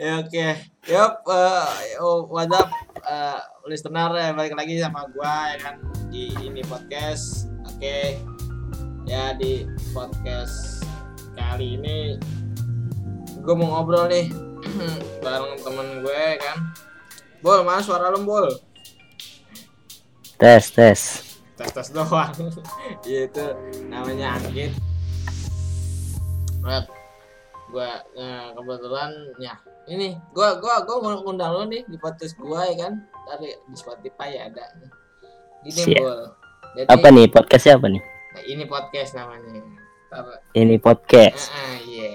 ya oke. Yup uh, oh, what's up? Uh, listener ya balik lagi sama gua ya kan di ini podcast. Oke. Ya di podcast kali ini gue mau ngobrol nih bareng temen gue ya kan? Bol mana suara lu bol? Tes tes. Tes tes doang. Iya, itu namanya Anggit Red gua nah, kebetulan ya ini gua gua gua mau ngundang lu nih di podcast gua ya kan? Dari di Spotify ya ada gini Siap. bol jadi apa nih podcastnya apa nih? Nah, ini podcast namanya. Ntar- ini podcast. Ah ah, iya.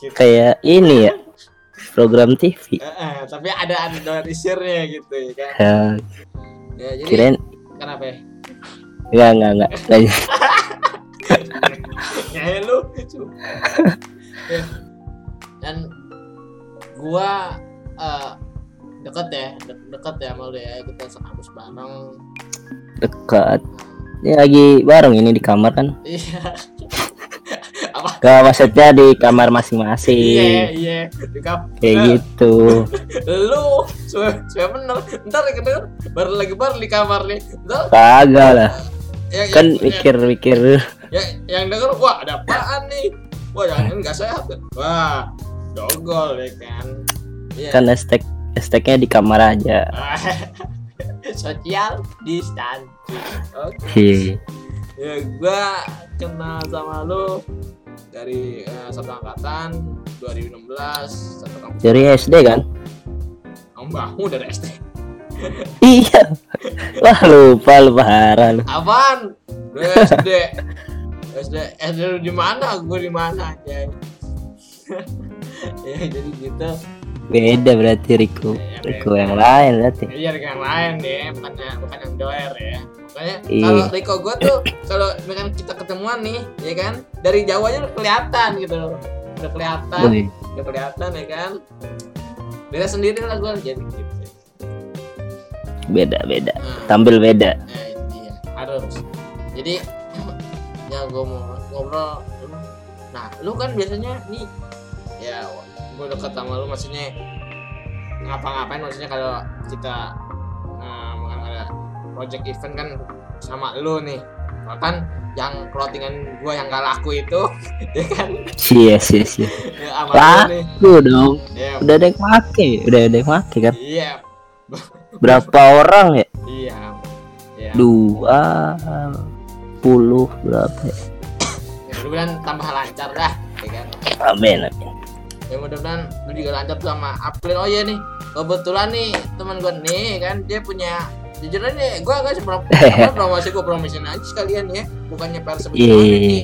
Gitu. kayak ini ya program TV Ah, ah, tapi ada ada share-nya gitu ya kan? Ya, ya jadi kirain kenapa ya? Enggak enggak enggak. Ngehe lu Ya. dan gua eh, deket ya de- deket ya sama lu ya kita sekampus bareng. Dekat. Ini lagi bareng ini di kamar kan? Iya. Apa? Gak maksudnya di kamar iya masing-masing iya. Di kap kayak gitu. Lu sudah bener ntar ya kedenger baru lagi baru di kamar nih. Ntar. Kagak lah. Ya, kan ya, mikir-mikir. Ya, yang denger wah ada apaan nih wah jangan nggak sehat wah dogol ya kan? Iya. Kan hashtag hashtagnya di kamar aja. Sosial distancing. Oke. Hi. ya gua kenal sama lu dari eh, satu angkatan 2016 satu kampus dari SD kan? Mbahmu dari SD iya. Wah lupa lupa parah lu. Apaan? Dari SD SD SD lu di mana? Gua di mana aja ya jadi gitu. Beda berarti Riku. Iya, Riku yang lain berarti. Iya dengan yang lain deh bukan yang bukan yang doer ya. Makanya Iya. kalau Riko gue tuh kalau dengan kita ketemuan nih ya kan? Dari jauhnya udah kelihatan gitu udah kelihatan Wih, udah kelihatan ya kan? Beda sendiri lah gue jadi gitu. Beda beda. Nah, tampil beda. Nah, itu dia harus. Jadi ya gue mau ngobrol nah lu kan biasanya nih ya gue deket sama lu maksudnya ngapa-ngapain maksudnya kalau kita eh, ada project event kan sama lu nih. Bahkan yang clothingan gue yang gak laku itu ya kan? Iya iya iya. Ya, laku dong. Ya, udah ada yang make udah ada yang make kan? Iya. Berapa orang ya? Iya. Ya. dua berapa? Ya? mudah-mudahan tambah lancar dah ya kan? Amin amin. Ya mudah-mudahan lu juga lancar tuh sama April oh iya nih kebetulan nih teman gue nih kan dia punya jujur aja nih gue agak sebelum promosi gue promosiin aja sekalian ya bukannya per Iya. nih.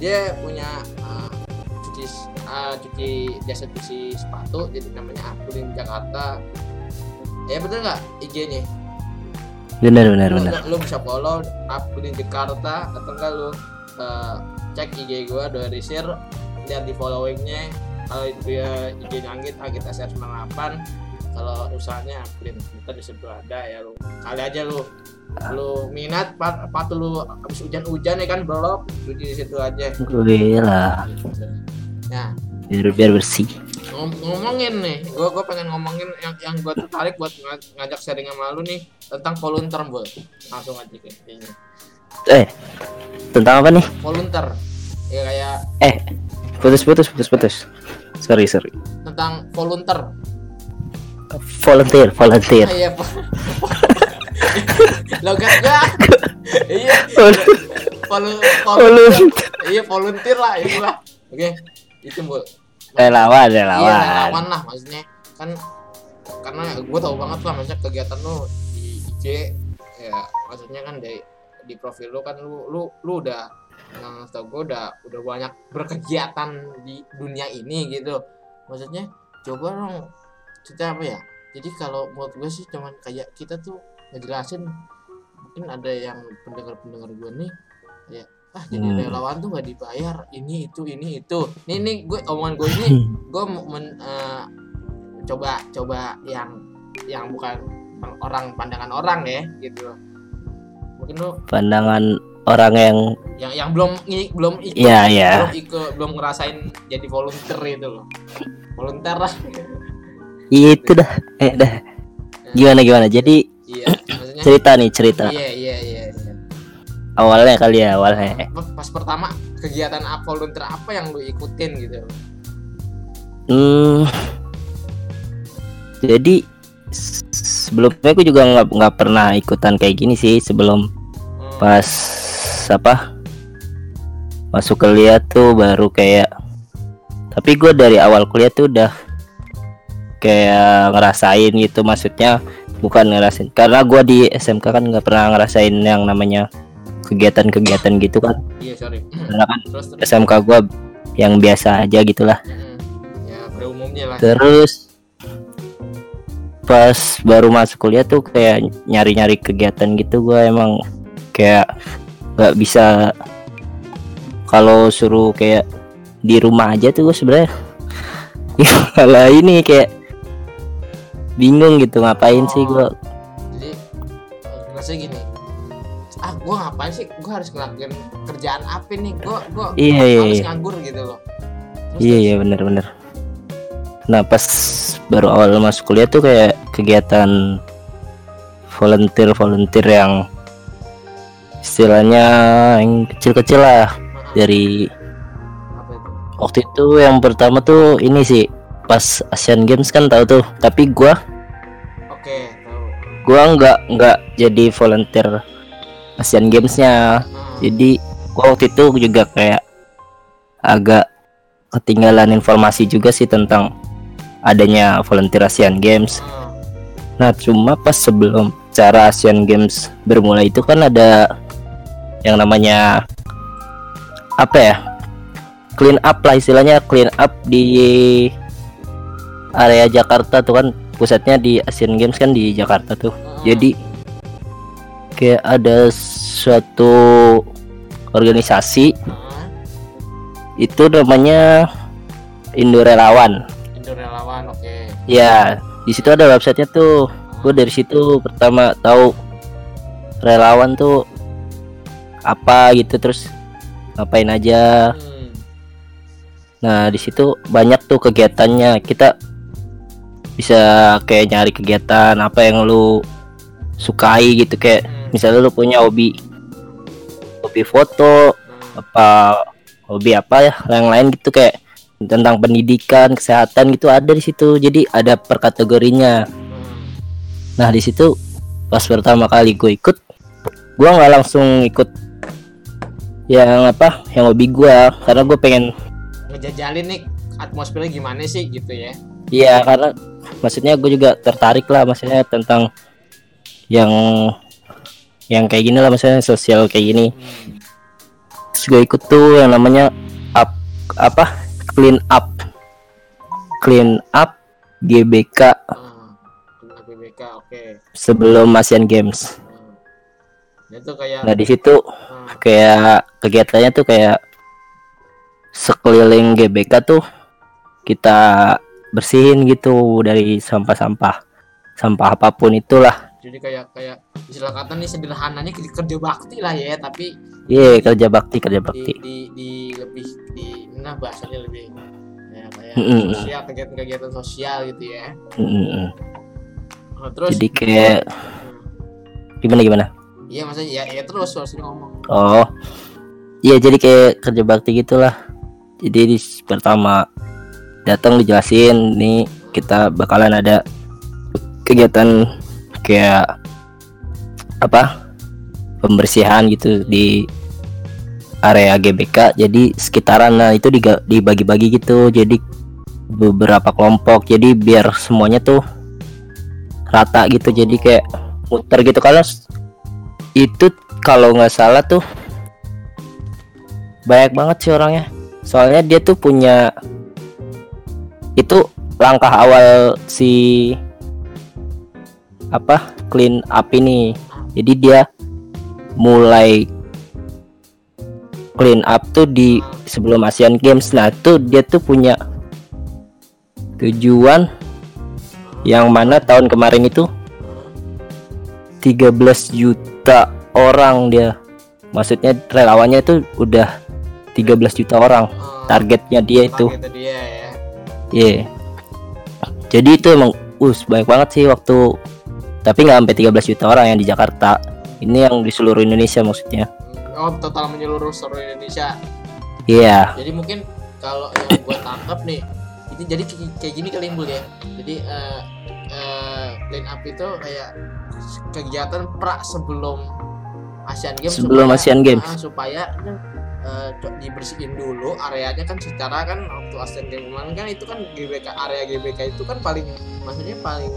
dia punya uh, cuci uh, cuci jasa cuci sepatu jadi namanya April Jakarta. Ya betul nggak IG-nya benar benar lu, benar. lu bisa follow April Jakarta atau enggak lu uh, cek IG gue dari share lihat di followingnya kalau itu ya IG Anggit Anggit SR 98 kalau usahanya April kita di sebelah ada ya lu. Kali aja lu lu minat pat, patu lu habis hujan-hujan ya kan belok cuci di situ aja. Gue lah gitu. nah. Biar biar bersih ngom- ngomongin nih. Gua gua pengen ngomongin yang yang gua tertarik buat ng- ngajak sharing sama lu nih tentang volunteer bol langsung aja kayaknya eh tentang apa nih? Volunteer. Ya kayak eh putus putus putus putus. Sorry sorry. Tentang volunteer. Volunteer volunteer. Ah, iya logat gua iya. Volu- volu- volunteer. Iya volunteer lah itu lah oke itu bu relawan iya relawan relawan lah maksudnya. Kan karena gue tau banget lah maksudnya kegiatan lu di IG ya maksudnya kan dari di profil lu kan lu lu lu udah yang tau gue udah udah banyak berkegiatan di dunia ini gitu. Maksudnya coba dong kita apa ya? Jadi kalau menurut gue sih cuman kayak kita tuh ngejelasin mungkin ada yang pendengar-pendengar gue nih ah jadi Hmm. relawan tuh nggak dibayar ini itu ini itu. Nih nih gue omongan gue ini gue mau men- eh, coba coba yang yang bukan orang pandangan orang ya gitu. Mungkin lu pandangan orang yang yang yang belum i- belum ikut Iya, iya. belum ikut belum ngerasain jadi volunteer itu loh. Volunteer lah. Itu dah. Eh dah. Gimana gimana? Jadi iya maksudnya cerita nih cerita. Iya iya iya iya. Awalnya kali ya awalnya. Pas- pertama kegiatan volunteer apa yang lu ikutin gitu? Hmm, jadi sebelumnya aku juga nggak nggak pernah ikutan kayak gini sih sebelum Hmm, pas apa masuk kuliah tuh baru kayak tapi gue dari awal kuliah tuh udah kayak ngerasain gitu maksudnya bukan ngerasain karena gue di SMK kan nggak pernah ngerasain yang namanya kegiatan-kegiatan gitu kan. Iya sorry. Karena kan terus terus? SMK gue yang biasa aja gitulah Hmm, ya pada umumnya lah. Terus pas baru masuk kuliah tuh kayak nyari-nyari kegiatan gitu gue emang kayak nggak bisa. Kalau suruh kayak di rumah aja tuh gue sebenarnya malah ini kayak bingung gitu ngapain sih gue jadi maksudnya gini ah gue ngapain sih? Gue harus ngelakuin kerjaan apa nih? Gue gue Iya, iya, harus iya. nganggur gitu loh. Terus, iya terus, iya bener-bener nah pas baru awal masuk kuliah tuh kayak kegiatan volunteer volunteer yang istilahnya yang kecil-kecil lah. Dari waktu itu yang pertama tuh ini sih pas Asian Games kan tahu tuh. Tapi gua oke tahu gua nggak nggak jadi volunteer Asian Gamesnya. Jadi gua waktu itu juga kayak agak ketinggalan informasi juga sih tentang adanya volunteer Asian Games. Nah cuma pas sebelum cara Asian Games bermulai itu kan ada yang namanya apa ya? Clean up lah istilahnya clean up di area Jakarta tuh kan pusatnya di Asian Games kan di Jakarta tuh. Jadi kayak ada suatu organisasi. Hmm, itu namanya Indo Relawan Indo relawan oke. Ya di situ ada websitenya tuh. Gue dari situ pertama tahu relawan tuh apa gitu terus ngapain aja. Hmm, nah di situ banyak tuh kegiatannya. Kita bisa kayak nyari kegiatan apa yang lu sukai gitu kayak hmm, misalnya lu punya hobi hobi foto apa hobi apa ya yang lain gitu kayak tentang pendidikan kesehatan gitu ada di situ. Jadi ada per kategorinya. Nah di situ pas pertama kali gue ikut gue nggak langsung ikut yang apa yang hobi gue karena gue pengen ngejajalin nih atmosfernya gimana sih gitu ya? Iya karena maksudnya gue juga tertarik lah maksudnya tentang yang yang kayak gini lah maksudnya sosial kayak gini. Hmm, terus gue ikut tuh yang namanya up apa? Clean up. Clean up GBK hmm. Oke. Sebelum Asian Games. Hmm. itu kayak nah di situ hmm, kayak kegiatannya tuh kayak sekeliling GBK tuh kita bersihin gitu dari sampah-sampah. Sampah apa pun itulah jadi kayak kayak istilah kata nih sederhananya kerja bakti lah ya tapi iya kerja bakti kerja di, bakti. di, di lebih di nah bahasanya lebih ya kayak Mm-mm. sosial kegiatan-kegiatan sosial gitu ya. Mm-mm. Nah, terus jadi kayak hmm, gimana gimana? Iya maksudnya ya, ya terus harus ngomong. Oh. Iya jadi kayak kerja bakti gitulah. Jadi di pertama datang dijelasin nih kita bakalan ada kegiatan kayak apa pembersihan gitu di area GBK. Jadi sekitaran nah itu dibagi-bagi gitu. Jadi beberapa kelompok. Jadi biar semuanya tuh rata gitu. Jadi kayak muter gitu. Kalau itu kalau nggak salah tuh banyak banget sih orangnya. Soalnya dia tuh punya itu langkah awal si apa clean up ini. Jadi dia mulai clean up tuh di sebelum Asian Games. Nah tuh dia tuh punya tujuan yang mana tahun kemarin itu 13 juta orang dia. Maksudnya relawannya itu udah 13 juta orang. Eh, targetnya dia itu. Ya. Iya. Jadi itu emang us banyak banget sih waktu tapi nggak sampai 13 juta orang yang di Jakarta. Ini yang di seluruh Indonesia maksudnya. oh total menyeluruh seluruh Indonesia Iya. jadi mungkin kalau yang gue tangkap nih ini jadi kayak- gini kali ya jadi eh eh, clean up itu kayak kegiatan pra sebelum Asian Games Sebelum Asian Games. ah, supaya eh, co- dibersihin dulu areanya kan secara kan waktu Asian Games kemarin kan itu kan GBK area GBK itu kan paling maksudnya paling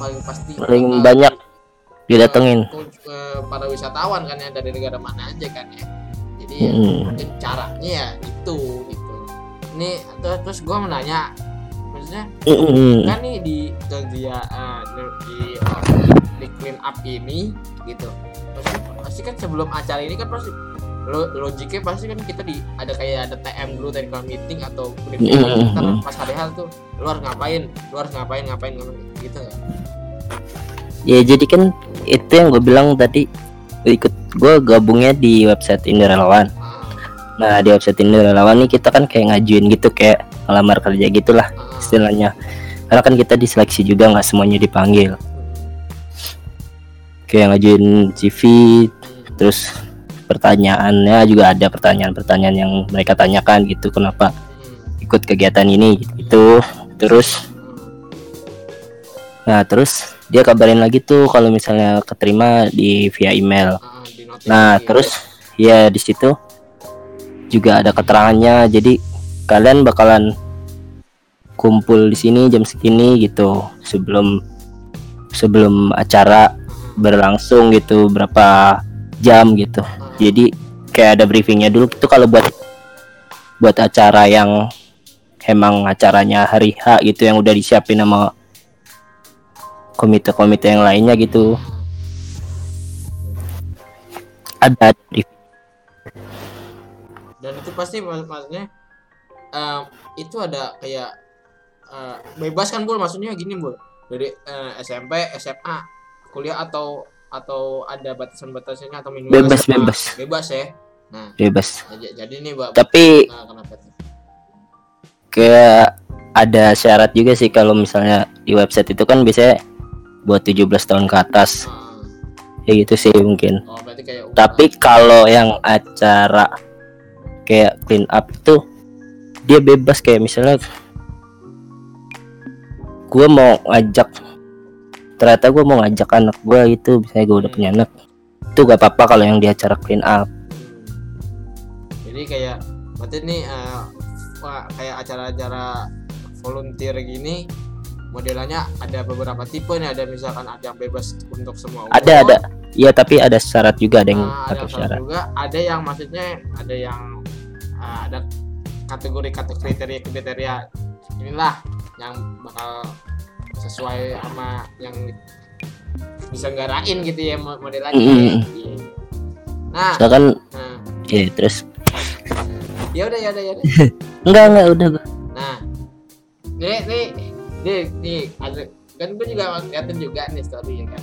paling pasti Paling bakal banyak didatengin. eh, para wisatawan kan ya dari negara mana aja kan ya jadi Hmm. mungkin caranya ya itu gitu ini terus, terus gue mau nanya maksudnya Mm-mm. kan nih di kerja eh, di di clean up ini gitu pasti, pasti kan sebelum acara ini kan pasti lo, logiknya pasti kan kita di ada kayak ada TM dulu dari kalau meeting atau briefing Mm, ntar mm, pas hari hal tuh lu harus ngapain lu harus ngapain ngapain ngapain gitu nggak? Ya jadi kan itu yang gue bilang tadi ikut gue gabungnya di website Indo Relawan. Ah, Nah di website Indo Relawan nih kita kan kayak ngajuin gitu kayak ngelamar kerja gitulah ah, istilahnya. Karena kan kita diseleksi juga nggak semuanya dipanggil. Kayak ngajuin CV terus pertanyaannya juga ada pertanyaan-pertanyaan yang mereka tanyakan gitu kenapa ikut kegiatan ini gitu. Terus nah terus dia kabarin lagi tuh kalau misalnya keterima di via email. Ah, nah terus ya di situ juga ada keterangannya. Jadi kalian bakalan kumpul di sini jam segini gitu sebelum sebelum acara berlangsung gitu berapa jam gitu. Jadi kayak ada briefingnya dulu gitu kalau buat buat acara yang emang acaranya hari H gitu yang udah disiapin sama komite-komite yang lainnya gitu. Ada briefing. Dan itu pasti mak- maksudnya eh, itu ada kayak eh, bebas kan bul? Maksudnya gini bul. Dari eh, SMP SMA kuliah atau atau ada batasan-batasannya atau minimal Bebas, SMA? bebas. bebas ya. Nah bebas. jadi nih mbak tapi nah, kenapa tuh? Kayak ada syarat juga sih kalau misalnya di website itu kan biasanya buat 17 tahun ke atas. Ah, ya gitu sih mungkin. Oh kayak tapi kalau yang acara kayak clean up itu dia bebas kayak misalnya gue mau ngajak ternyata gue mau ngajak anak gue gitu misalnya gue udah punya anak. Itu gak apa-apa kalau yang di acara clean up. Hmm. jadi kayak berarti nih eh, wah, kayak acara-acara volunteer gini modelannya ada beberapa tipe nih. Ada misalkan ada yang bebas untuk semua ada umur, ada iya tapi ada syarat juga ada yang Ah, ada syarat juga. Ada yang maksudnya ada yang ah, ada kategori kategori kriteria kriteria inilah yang bakal sesuai sama yang bisa nggarain gitu ya mo- modelannya. Iya. nah misalkan nah ya terus ya udah ya udah ya udah enggak enggak udah gua. nah nih nih nih nih ada kan gue juga liatin juga nih story ya kan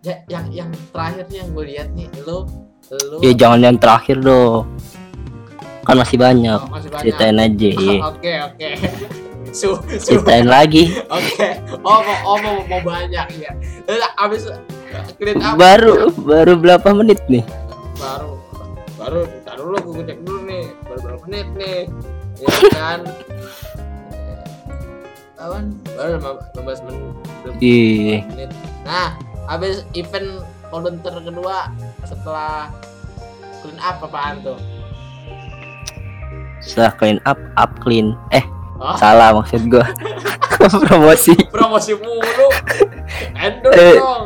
ya yang yang terakhir nih yang gue lihat nih lu lu ya jangan yang terakhir dong kan masih banyak Oh, masih banyak ceritain aja iya Oke oke. Su su. ceritain lagi. Oke. Oh mau oh mau, mau banyak ya. Abis clean up. Baru baru berapa menit nih? Baru baru taruh dulu gue cek dulu nih. Baru berapa menit nih? Ya kan? Kawan baru 15 menit belum Ih. menit. Nah abis event volunteer kedua setelah clean up apaan tuh? Setelah clean up up clean. Eh Oh. salah maksud gua. Promosi. Promosi mulu. Endorse Eh. dong.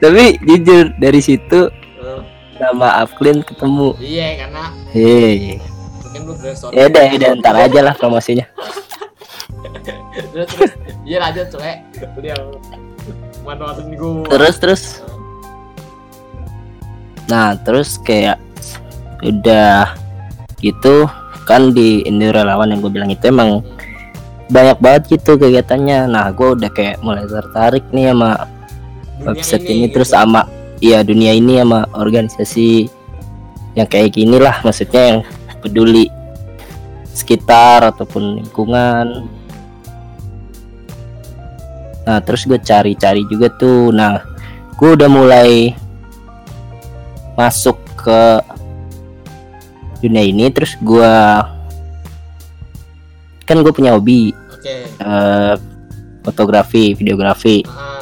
tapi jujur dari situ Eh, nama clean ketemu. Iya karena hei mungkin lu brainstorm ya udah ya udah ntar aja lah promosinya. Terus terus. Iya lanjut coy lu yang manfaatin gua terus terus. Nah terus kayak udah gitu kan di Indo Relawan yang gue bilang itu emang banyak banget gitu kegiatannya. Nah gue udah kayak mulai tertarik nih sama Dunia website ini, gitu. terus sama iya dunia ini sama organisasi yang kayak gini lah. Maksudnya yang peduli sekitar ataupun lingkungan. Nah terus gue cari-cari juga tuh. Nah gue udah mulai masuk ke dunia ini terus gue kan gue punya hobi. Oke. Eh, fotografi videografi. Ah.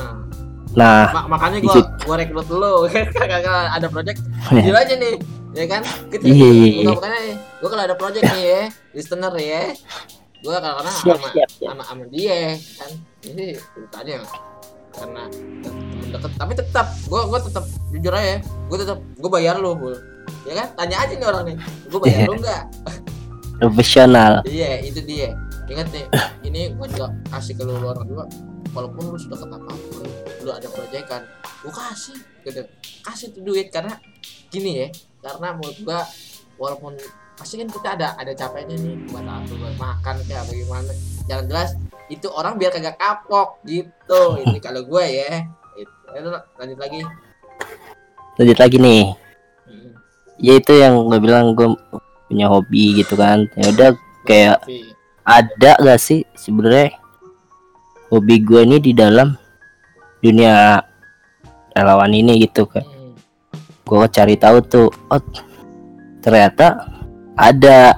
nah Ma- makanya situ. gua rekrut lu. Kagak ada project. Jujur aja nih ya kan? Kita Iya, iya, iya. bukannya gua kalau ada project nih ya listener ya gua karena sama sama sama dia kan? Ini ceritanya karena temen deket. Tapi tetap gua gua tetap jujur aja gua tetap gua bayar Bul. Ya kan? Tanya aja nih orang nih. Gua bayar Iya. lu enggak profesional. Iya itu dia. Ingat nih ini gua juga kasih ke lu orang juga walaupun lu sudah ketapa lu ada proyekan gua kasih gitu. Kasih tuh duit karena gini ya karena menurut gua walaupun pasti kan kita ada ada capeknya nih buat apa buat makan kayak bagaimana jangan jelas itu orang biar kagak kapok gitu. Ini kalau gua ya itu lanjut lagi. Lanjut lagi nih ya itu yang gue bilang gue punya hobi gitu kan. Ya udah kayak ada gak sih sebenarnya hobi gue ini di dalam dunia relawan ini gitu kan hmm, gue cari tahu tuh oh ternyata ada.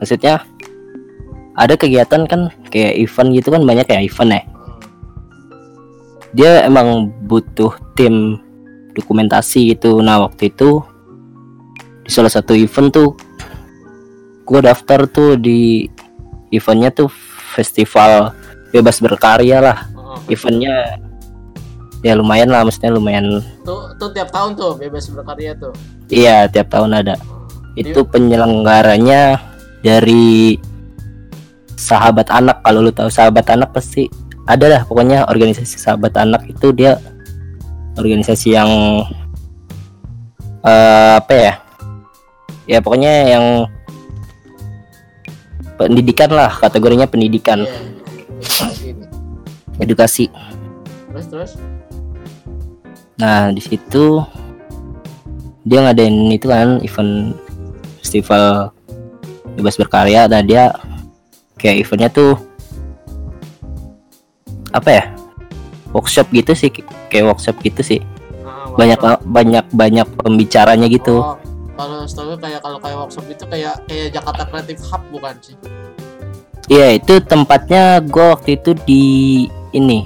Maksudnya ada kegiatan kan kayak event gitu kan banyak ya event ya. Hmm. dia emang butuh tim dokumentasi gitu. Nah waktu itu di salah satu event tuh gue daftar tuh di eventnya tuh festival bebas berkarya lah. Oh, eventnya ya lumayan lah maksudnya lumayan. Tuh tuh tiap tahun tuh bebas berkarya tuh? Iya tiap tahun ada. Oh. itu penyelenggaranya dari sahabat anak. Kalau lu tahu sahabat anak pasti ada lah. Pokoknya organisasi sahabat anak itu dia organisasi yang eh, apa ya ya pokoknya yang pendidikan lah kategorinya pendidikan. Iya, edukasi. Terus terus? Nah di situ dia ngadain itu kan event festival bebas berkarya. Dan dia kayak eventnya tuh apa ya? Workshop gitu sih kayak workshop gitu sih. Ah, banyak banyak banyak pembicaranya gitu. Oh, kalau setahu gue kayak kalau kayak workshop itu kayak kayak Jakarta Creative Hub bukan sih? Iya itu tempatnya gua waktu itu di ini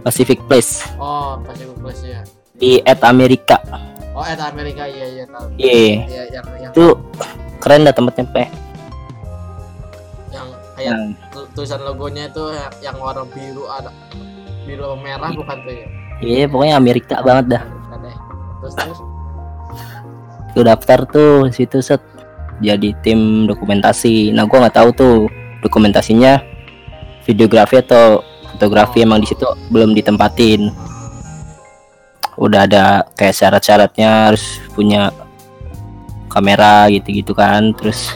Pacific Place. Oh pasti Place ya di At Amerika oh eta Amerika iya iya tahu. Iya iya. Yang yang itu keren dah tempatnya pe yang kayak tu- tulisan logonya itu yang, yang warna biru ada biru merah bukan tuh ya iya pokoknya Amerika banget dah. Terus terus gue daftar tuh di situ set. Jadi tim dokumentasi. Nah gua nggak tahu tuh dokumentasinya videografi atau fotografi emang di situ belum ditempatin. Udah ada kayak syarat-syaratnya harus punya kamera gitu-gitu kan terus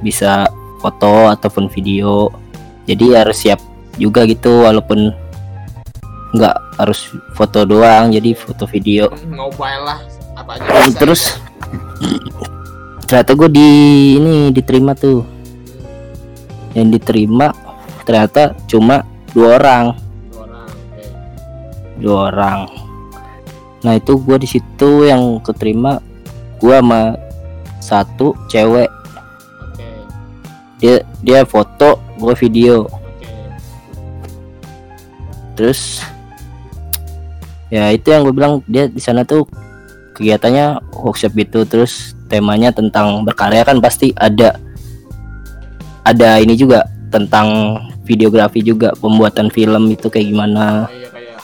bisa foto ataupun video. Jadi harus siap juga gitu walaupun nggak harus foto doang jadi foto video. Mobile lah apa aja bisa, terus? ya. ternyata gue di ini diterima tuh. Yang diterima ternyata cuma dua orang. Dua orang oke. Dua orang. Nah itu gue di situ yang keterima gue sama satu cewek. Dia dia foto gue video. Terus ya itu yang gue bilang dia di sana tuh kegiatannya workshop gitu terus temanya tentang berkarya kan pasti ada. Ada ini juga tentang videografi juga pembuatan film itu kayak gimana. Oh iya kayak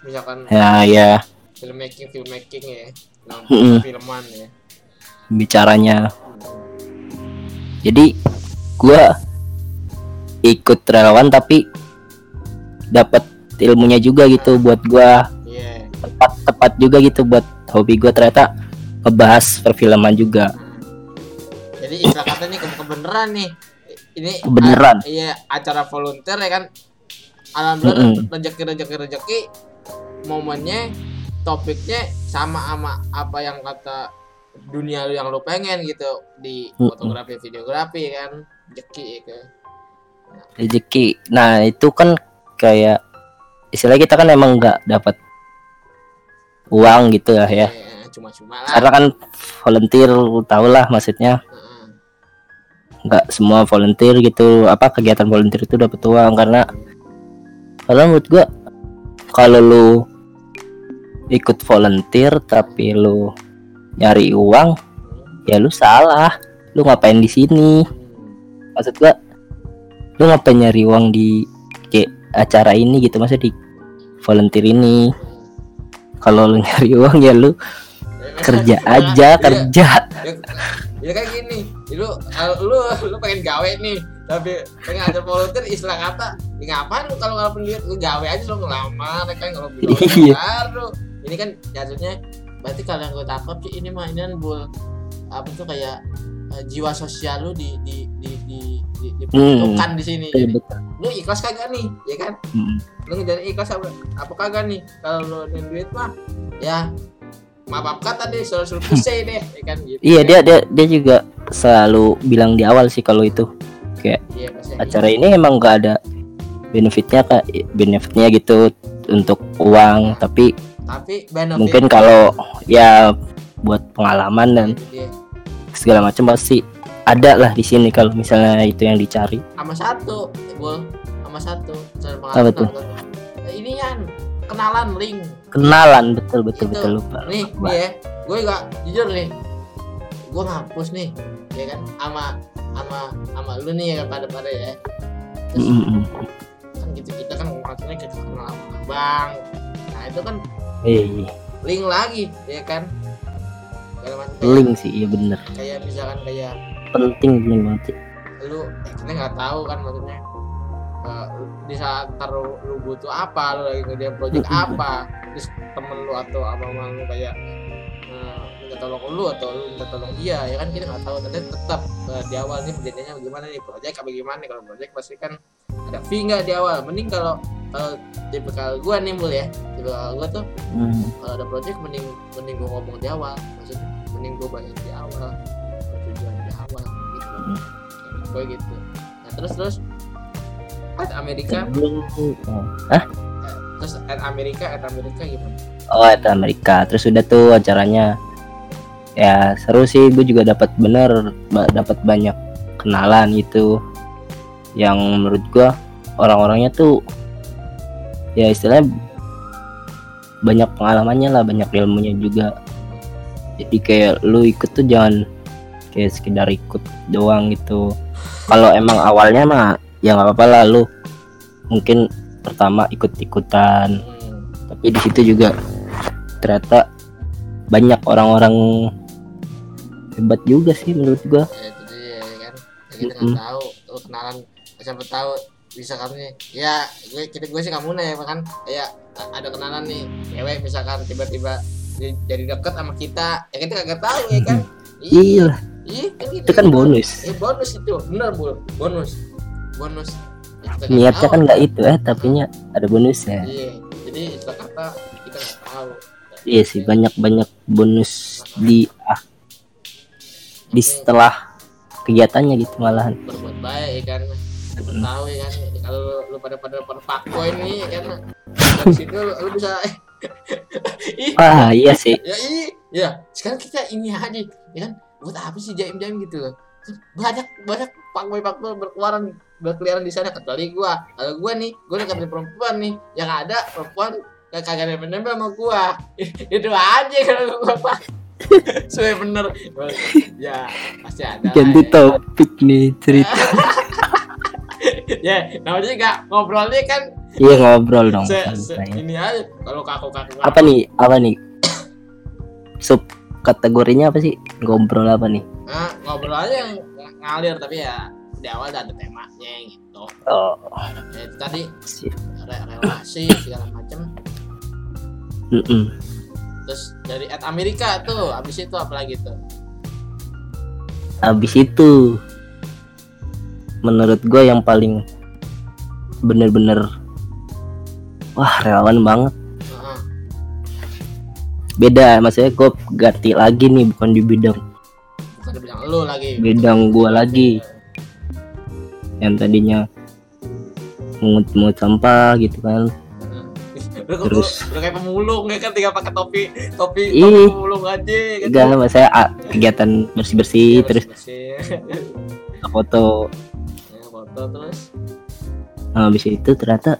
misalkan ya ya. filmmaking filmmaking ya. Nah, Mm-mm. filman ya. Bicaranya. Jadi gua ikut relawan tapi dapat ilmunya juga gitu buat gua. Iya. Tepat tepat juga gitu buat hobi gua ternyata ngebahas perfilman juga. Jadi istilah kata nih ke- kebenaran nih. Ini Kebenaran. a- iya acara volunteer ya kan. Alhamdulillah Mm-mm. rezeki rezeki rezeki momennya topiknya sama sama apa yang kata dunia lu yang lu pengen gitu. Di Mm-mm. fotografi videografi kan. Jeki gitu rezeki nah itu kan kayak istilahnya kita kan emang nggak dapat uang gitu lah ya. Eh, cuma-cuma lah. Karena kan volunteer lu tau lah maksudnya. Heeh. nggak semua volunteer gitu apa kegiatan volunteer itu dapat uang. Karena karena menurut gua kalau lu ikut volunteer tapi lu nyari uang ya lu salah. Lu ngapain di sini? Hmm. maksud gua lu ngapain nyari uang di kayak acara ini gitu masa di volunteer ini kalau lu nyari uang ya lu kerja aja Iya. kerja. Ya, ya kayak gini. Lu lu lu pengen gawe nih. Tapi pengen ada volunteer istilah kata ya ngapain lu kalau nggak duit? Lu gawe aja lu ngelamar ya kan? Kalau bilang Iya. baru ini kan jatuhnya berarti kalau yang gue tangkap sih ini mah ini kan bul apa tuh kayak eh, jiwa sosial lu di di di di, di, diperuntukkan di sini. Iya, Jadi, betul. lu ikhlas kagak nih ya kan? Mm. lu ngejar ikhlas apa, apa kagak nih? Kalau lu nih duit mah ya maaf maaf kata deh suruh deh ya kan? Gitu iya dia dia dia juga selalu bilang di awal sih kalau itu. Iya pasti acara ini emang nggak ada benefitnya kak. Benefitnya gitu untuk uang tapi tapi benefit mungkin kalau ya buat pengalaman dan itu dia. Segala macam pasti ada lah di sini kalau misalnya itu yang dicari. Sama satu bol sama satu cara Apa tuh? Eh, ini kan kenalan link kenalan betul betul Itu. betul lupa nih nih ya. Gue gak jujur nih gue ngapus nih ya kan? Sama sama sama lu nih ya pada pada ya. Terus Mm, mm, mm. kan gitu kita kan maksudnya kita kenal bang nah itu kan Iya, iya. link lagi ya kan link sih iya bener. Kayak misalkan kayak penting link banget sih. lu eh, kita nggak tahu kan maksudnya. Eh, di saat ntar lu, butuh apa lu lagi ngerjain project apa terus temen lu atau abang lu kayak eh, minta tolong lu atau lu minta tolong dia ya kan kita nggak tahu. Tapi tetap eh, di awal nih perjanjiannya bagaimana nih project apa gimana kalau project pasti kan ada fee nggak di awal? Mending kalau kalau tipikal gua nih mul ya. Tipikal gua tuh Hmm. kalau ada project mending mending gua ngomong di awal. Maksudnya mending gua bayar di awal tujuan di awal gitu. Hmm. gue gitu. Nah terus terus at Amerika. Oh. Hah? terus at Amerika at Amerika gimana? Oh itu Amerika. Terus udah tuh acaranya. Ya seru sih. Gue juga dapat bener dapat banyak kenalan gitu. Yang menurut gua orang-orangnya tuh ya istilahnya banyak pengalamannya lah banyak ilmunya juga jadi kayak lu ikut tuh jangan kayak sekedar ikut doang gitu. Kalau emang awalnya mah ya nggak apa-apa lah lu mungkin pertama ikut-ikutan. Hmm. tapi di situ juga ternyata banyak orang-orang hebat juga sih menurut gua. Ya itu dia ya kan? Ya, kita nggak Mm-mm. tahu lu kenalan siapa tahu bisa kan nih. Ya gue kita gue sih nggak muna ya kan? Kayak a- ada kenalan nih cewek misalkan tiba-tiba jadi deket sama kita. Ya kita kagak tahu ya kan? Iya iya kan gitu. itu kan bonus. Eh, bonus itu. Bener bu. Bonus. Bonus. Ya, nggak niatnya kan nggak itu eh tapinya ada bonusnya iya jadi istilah kata kita nggak tahu. Iya sih banyak banyak bonus di ah, di setelah kegiatannya gitu malahan. Berbuat baik ya kan? Siapa tahu ya kan? Kalau lu, pada pada pada nih ya kan? Dari situ lu, bisa ih wah iya sih. Ya ih ya sekarang kita ini aja ya kan? Buat apa sih jaim jaim gitu loh? Banyak banyak pakboy pakboy berkeluaran berkeliaran di sana kecuali gua. Kalau gua nih gua dengan perempuan nih. Yang ada perempuan gak kagak nempel nempel sama gua. Itu aja kalau gua pak Suwe bener. Ya pasti ada ganti ya. topik nih cerita ya namanya juga ngobrolnya kan iya ngobrol dong se, se, ini aja kalau kaku kaku. Apa nih apa nih? Sub kategorinya apa sih? Ngobrol apa nih? Nah, ngobrol aja yang ng- ngalir tapi ya di awal ada temanya gitu. Oh. Ya, itu tadi re- relasi segala macem. Mm-mm. terus dari at Amerika tuh abis itu apalagi tuh? Habis itu menurut gue yang paling bener-bener wah relawan banget. Beda maksudnya gue ganti lagi nih bukan di bidang bukan di bidang lu lagi. bidang gua lagi. Yang tadinya mungut-mungut sampah gitu kan. Lu, Terus- lu kayak pemulung ya kan? Tinggal pakai topi topi Ih. topi pemulung aja kan? Enggak maksudnya ah, kegiatan bersih-bersih Iya, terus bersih-bersih. foto ya, terus nah, habis itu ternyata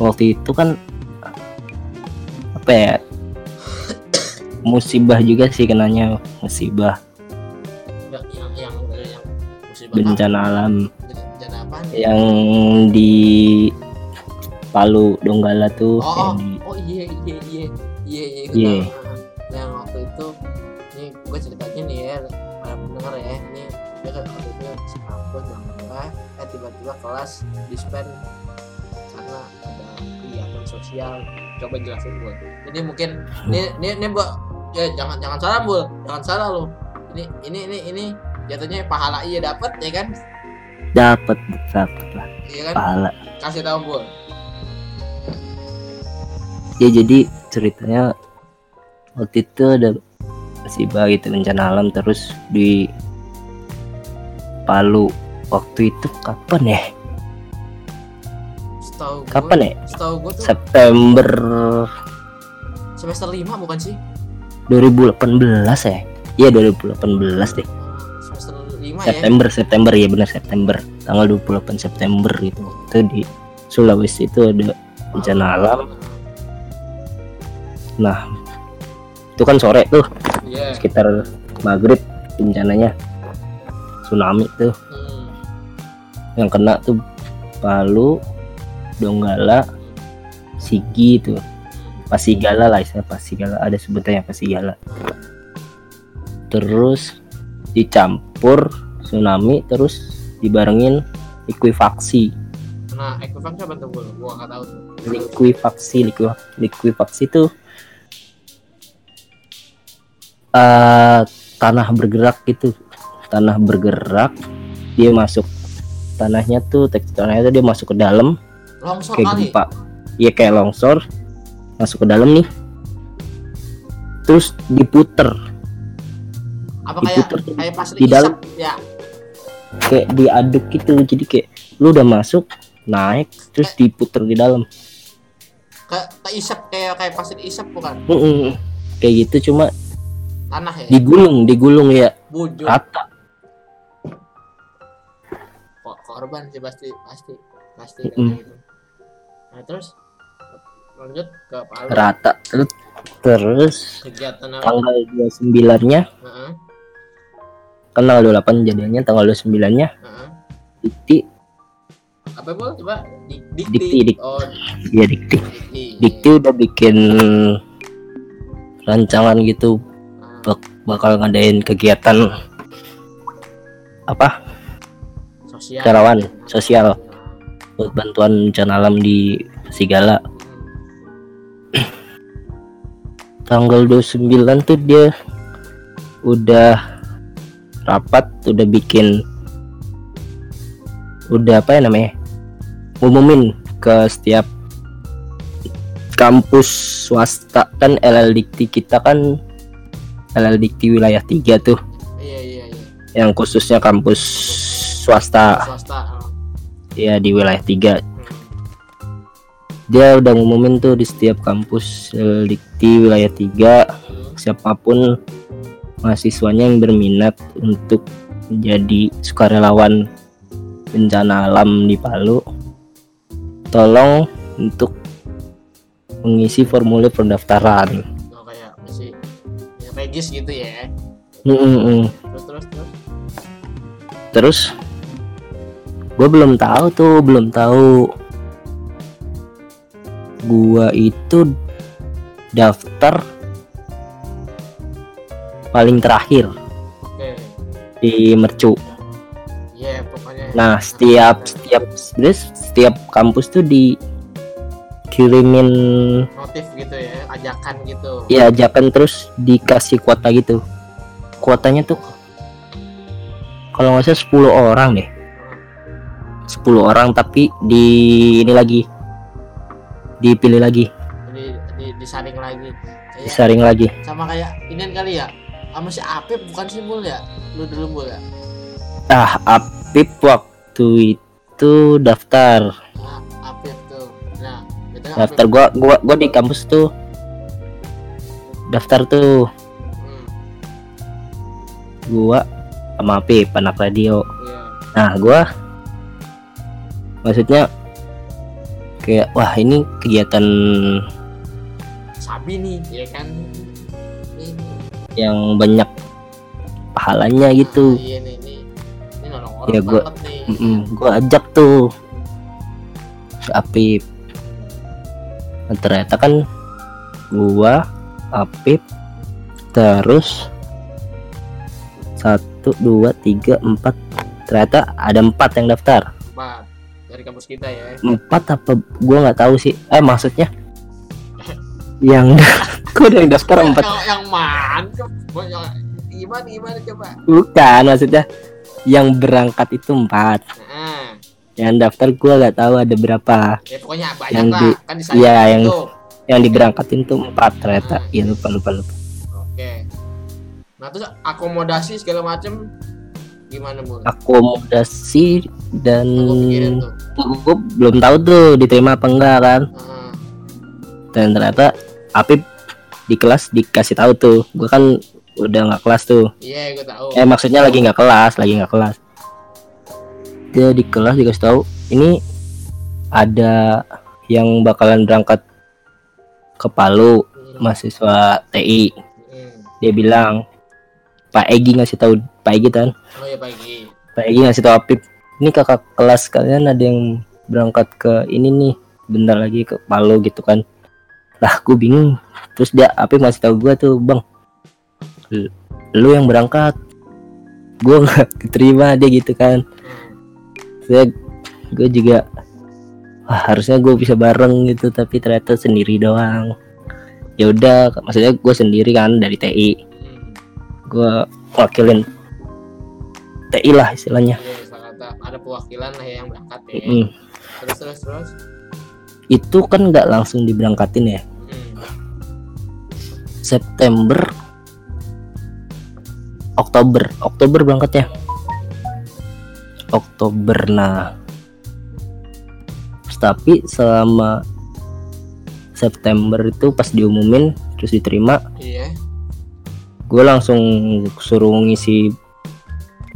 waktu itu kan apa ya musibah juga sih kenanya musibah yang yang yang, yang musibah bencana alam apa? bencana apa nih? yang di Palu Donggala tuh oh, yang oh, di oh iya iya iya iya iya gue kelas dispen karena ada kegiatan sosial. Coba jelasin gue ini mungkin ini ini ini bu ya jangan jangan salah bu jangan salah lo ini ini ini ini jatuhnya pahala iya dapat ya kan? Dapat dapat lah. Iya kan? Pahala. Kasih tahu bu ya jadi ceritanya waktu itu ada musibah gitu bencana alam terus di Palu. Waktu itu kapan ya setahu kapan ya? setahu gue tuh September. Semester 5 bukan sih? 2018 ya? Iya 2018 deh. Semester 5 ya? September September. Ya benar September. Tanggal 28 September gitu. Itu di Sulawesi itu ada bencana alam. Nah itu kan sore tuh. Iya. sekitar maghrib bencananya. Tsunami tuh. Hmm. yang kena tuh Palu Donggala Sigi tuh Pasigala lah istilah Pasigala. Ada sebutannya Pasigala. Terus dicampur tsunami terus dibarengin likuifaksi. Nah, Equifax apa tuh gue? Gua nggak tahu tuh. likuifaksi liku- likuifaksi itu eh tanah bergerak gitu. Tanah bergerak dia masuk tanahnya tuh tekstur tanahnya tuh dia masuk ke dalam Longsor kayak kali. gempa iya kayak longsor masuk ke dalam nih terus diputer Apa kayak diputer kayak pas di dalam. Ya, kayak diaduk gitu jadi kayak lu udah masuk naik terus diputer di dalam kayak kayak isap kayak kayak pas isap bukan? Mm-mm. kayak gitu cuma Tanah ya. digulung digulung ya Bujur. rata Kok korban sih pasti pasti pasti kayak Mm. gitu. Nah, terus lanjut ke Palu. rata terus Kegiatan apa? tanggal 29 nya Heeh, kan tanggal 28 jadinya tanggal 29 nya heeh. dikti Apa bu? Coba Dik- dikti. Dikti, dik- Oh, ya dikti dikti. dikti udah bikin rancangan gitu Nah, bak- bakal ngadain kegiatan apa sosial. relawan sosial buat bantuan bencana alam di Sigala tanggal 29 tuh dia udah rapat udah bikin udah apa ya namanya umumin ke setiap kampus swasta kan LL Dikti kita kan LL Dikti wilayah 3 tuh Iya iya iya. yang khususnya kampus swasta Swasta. Ya di wilayah 3 Hmm. dia udah ngumumin tuh di setiap kampus LL Dikti wilayah 3 Hmm. siapa pun mahasiswanya yang berminat untuk menjadi sukarelawan bencana alam di Palu tolong untuk mengisi formulir pendaftaran Oh, kayak masih ya, regis gitu ya. Mm-mm-mm. Terus terus terus. terus gue belum tahu tuh belum tahu gua itu daftar paling terakhir Oke. di Mercu pokoknya. Nah, setiap setiap sebenarnya setiap kampus tuh dikirimin notif gitu ya, ajakan gitu. ya ajakan terus dikasih kuota gitu. Kuotanya tuh kalau nggak salah 10 orang deh. 10 orang tapi di ini lagi dipilih lagi. Di, di, disaring lagi. Disaring lagi. sama kayak ini kali ya sama si Apip bukan sih Mul ya lu dulu Mul ya Ah, Apip waktu itu daftar. nah, Apip tuh nah Daftar gua gua gua di kampus tuh daftar tuh hmm, gua sama Apip anak radio. iya Nah, gua maksudnya kayak wah ini kegiatan Sabi nih ya kan? Ini. yang banyak pahalanya gitu. Ah, iya nih nih. Ini nolong orang Ya, gua- banget nih. gua ajak tuh Apip. Nah, ternyata kan gua Apip terus satu dua tiga empat. Ternyata ada empat yang daftar. Empat dari kampus kita ya. Empat apa gua nggak tahu sih. Eh maksudnya? Yang kok ada yang daftar empat. Yang, yang mantep. Yang- gimana gimana coba? Bukan maksudnya yang berangkat itu empat. Nah yang daftar gua nggak tahu ada berapa. Ya pokoknya banyak Yang lah. di- kan di iya, yang- gitu. yang diberangkatin tuh empat ternyata. Ya lupa lupa lupa. Oke. Nah terus akomodasi segala macem gimana Mul? akomodasi dan gue belum tahu tuh diterima apa enggak kan. Ah, dan ternyata Apip di kelas dikasih tahu tuh. Gue kan udah nggak kelas tuh. Iya gue tahu. Eh maksudnya lagi nggak kelas lagi nggak kelas. Dia di kelas dikasih tahu ini ada yang bakalan berangkat ke Palu Hmm, mahasiswa TI hmm. dia bilang Pak Egi ngasih tahu Pak Egi kan? Oh ya pagi Pak Egi ngasih tahu Apip ini kakak kelas kalian ada yang berangkat ke ini nih bentar lagi ke Palu gitu kan. Lah gue bingung. Terus dia Apip ngasih tahu gue tuh bang. "Lu- yang berangkat. Gue nggak diterima dia gitu kan. Saya gue juga wah harusnya gue bisa bareng gitu tapi ternyata sendiri doang. Ya udah maksudnya gue sendiri kan dari TI gue wakilin TI lah istilahnya Kata ada perwakilan lah ya yang berangkat ya. Mm. Terus terus terus. itu kan nggak langsung diberangkatin ya Hmm. September Oktober Oktober berangkatnya Oktober nah tapi selama September itu pas diumumin terus diterima Iya. gue langsung suruh ngisi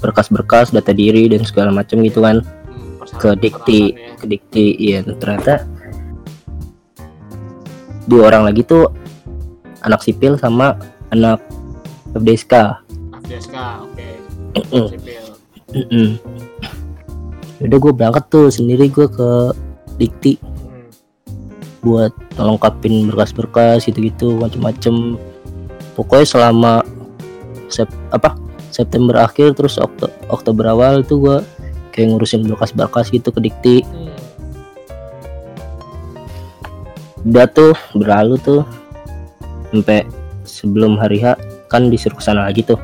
berkas-berkas data diri dan segala macam gitu kan Hmm, ke dikti persyaratan ke dikti iya ternyata dua orang lagi tuh anak sipil sama anak FDSK ya. FDSK, oke. Mm-mm. Sipil. Udah gue berangkat tuh sendiri gue ke dikti Hmm. buat ngelengkapin berkas-berkas gitu-gitu macem-macem pokoknya selama sep apa September akhir terus Okto Oktober awal itu gue kayak ngurusin berkas-berkas gitu ke dikti. Udah tuh berlalu tuh sampai sebelum hari H kan disuruh ke sana lagi tuh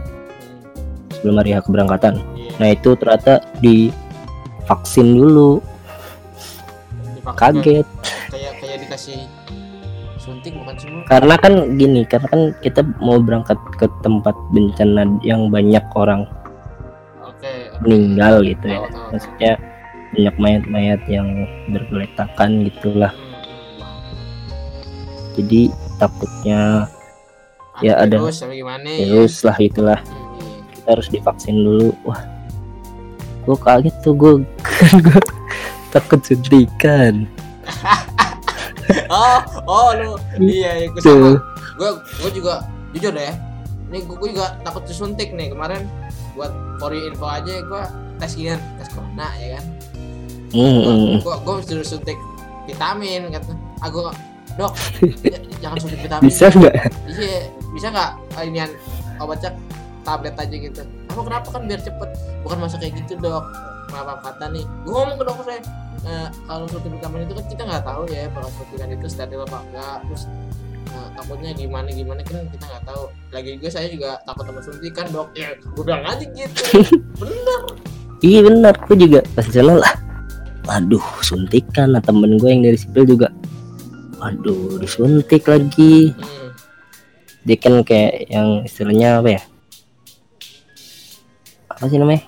sebelum hari H keberangkatan. Nah itu ternyata di vaksin dulu kaget. Kayak kayak dikasih suntik bukan semua. karena kan gini karena kan kita mau berangkat ke tempat bencana yang banyak orang Oke. oke. meninggal gitu ya tahu, tahu. maksudnya banyak mayat-mayat yang bergeletakan gitulah jadi takutnya. Ya, ada. Virus gimana? virus lah itulah Hmm, kita harus divaksin dulu wah gue kaget tuh gue gue takut suntikan Oh, oh lu. Iya, iya gue sama. Gue gue juga jujur deh. Ini gue, gue juga takut disuntik nih kemarin. Buat for your info aja gue tes ginian tes corona ya kan? Hmm. gue gue disuruh suntik vitamin kata. Ah gue dok jangan suntik vitamin. Bisa nggak? Iya bisa nggak? Ah, inian obatnya tablet aja gitu. Apa kenapa kan biar cepet? Bukan masa kayak gitu dok maaf kata nih. Gue ngomong ke dokter saya "Eh, kalau suntik vitamin itu kan kita nggak tahu ya kalau suntikan itu steril apa enggak. Terus eh, takutnya gimana gimana kan kita nggak tahu. Lagi juga saya juga takut sama suntikan dok. Ya gue bilang aja gitu. Bener. Iya benar gue juga pas sana lah waduh suntikan nah temen gue yang dari sipil juga. Waduh disuntik lagi. Hmm. dia kan kayak yang istilahnya apa ya? Apa sih namanya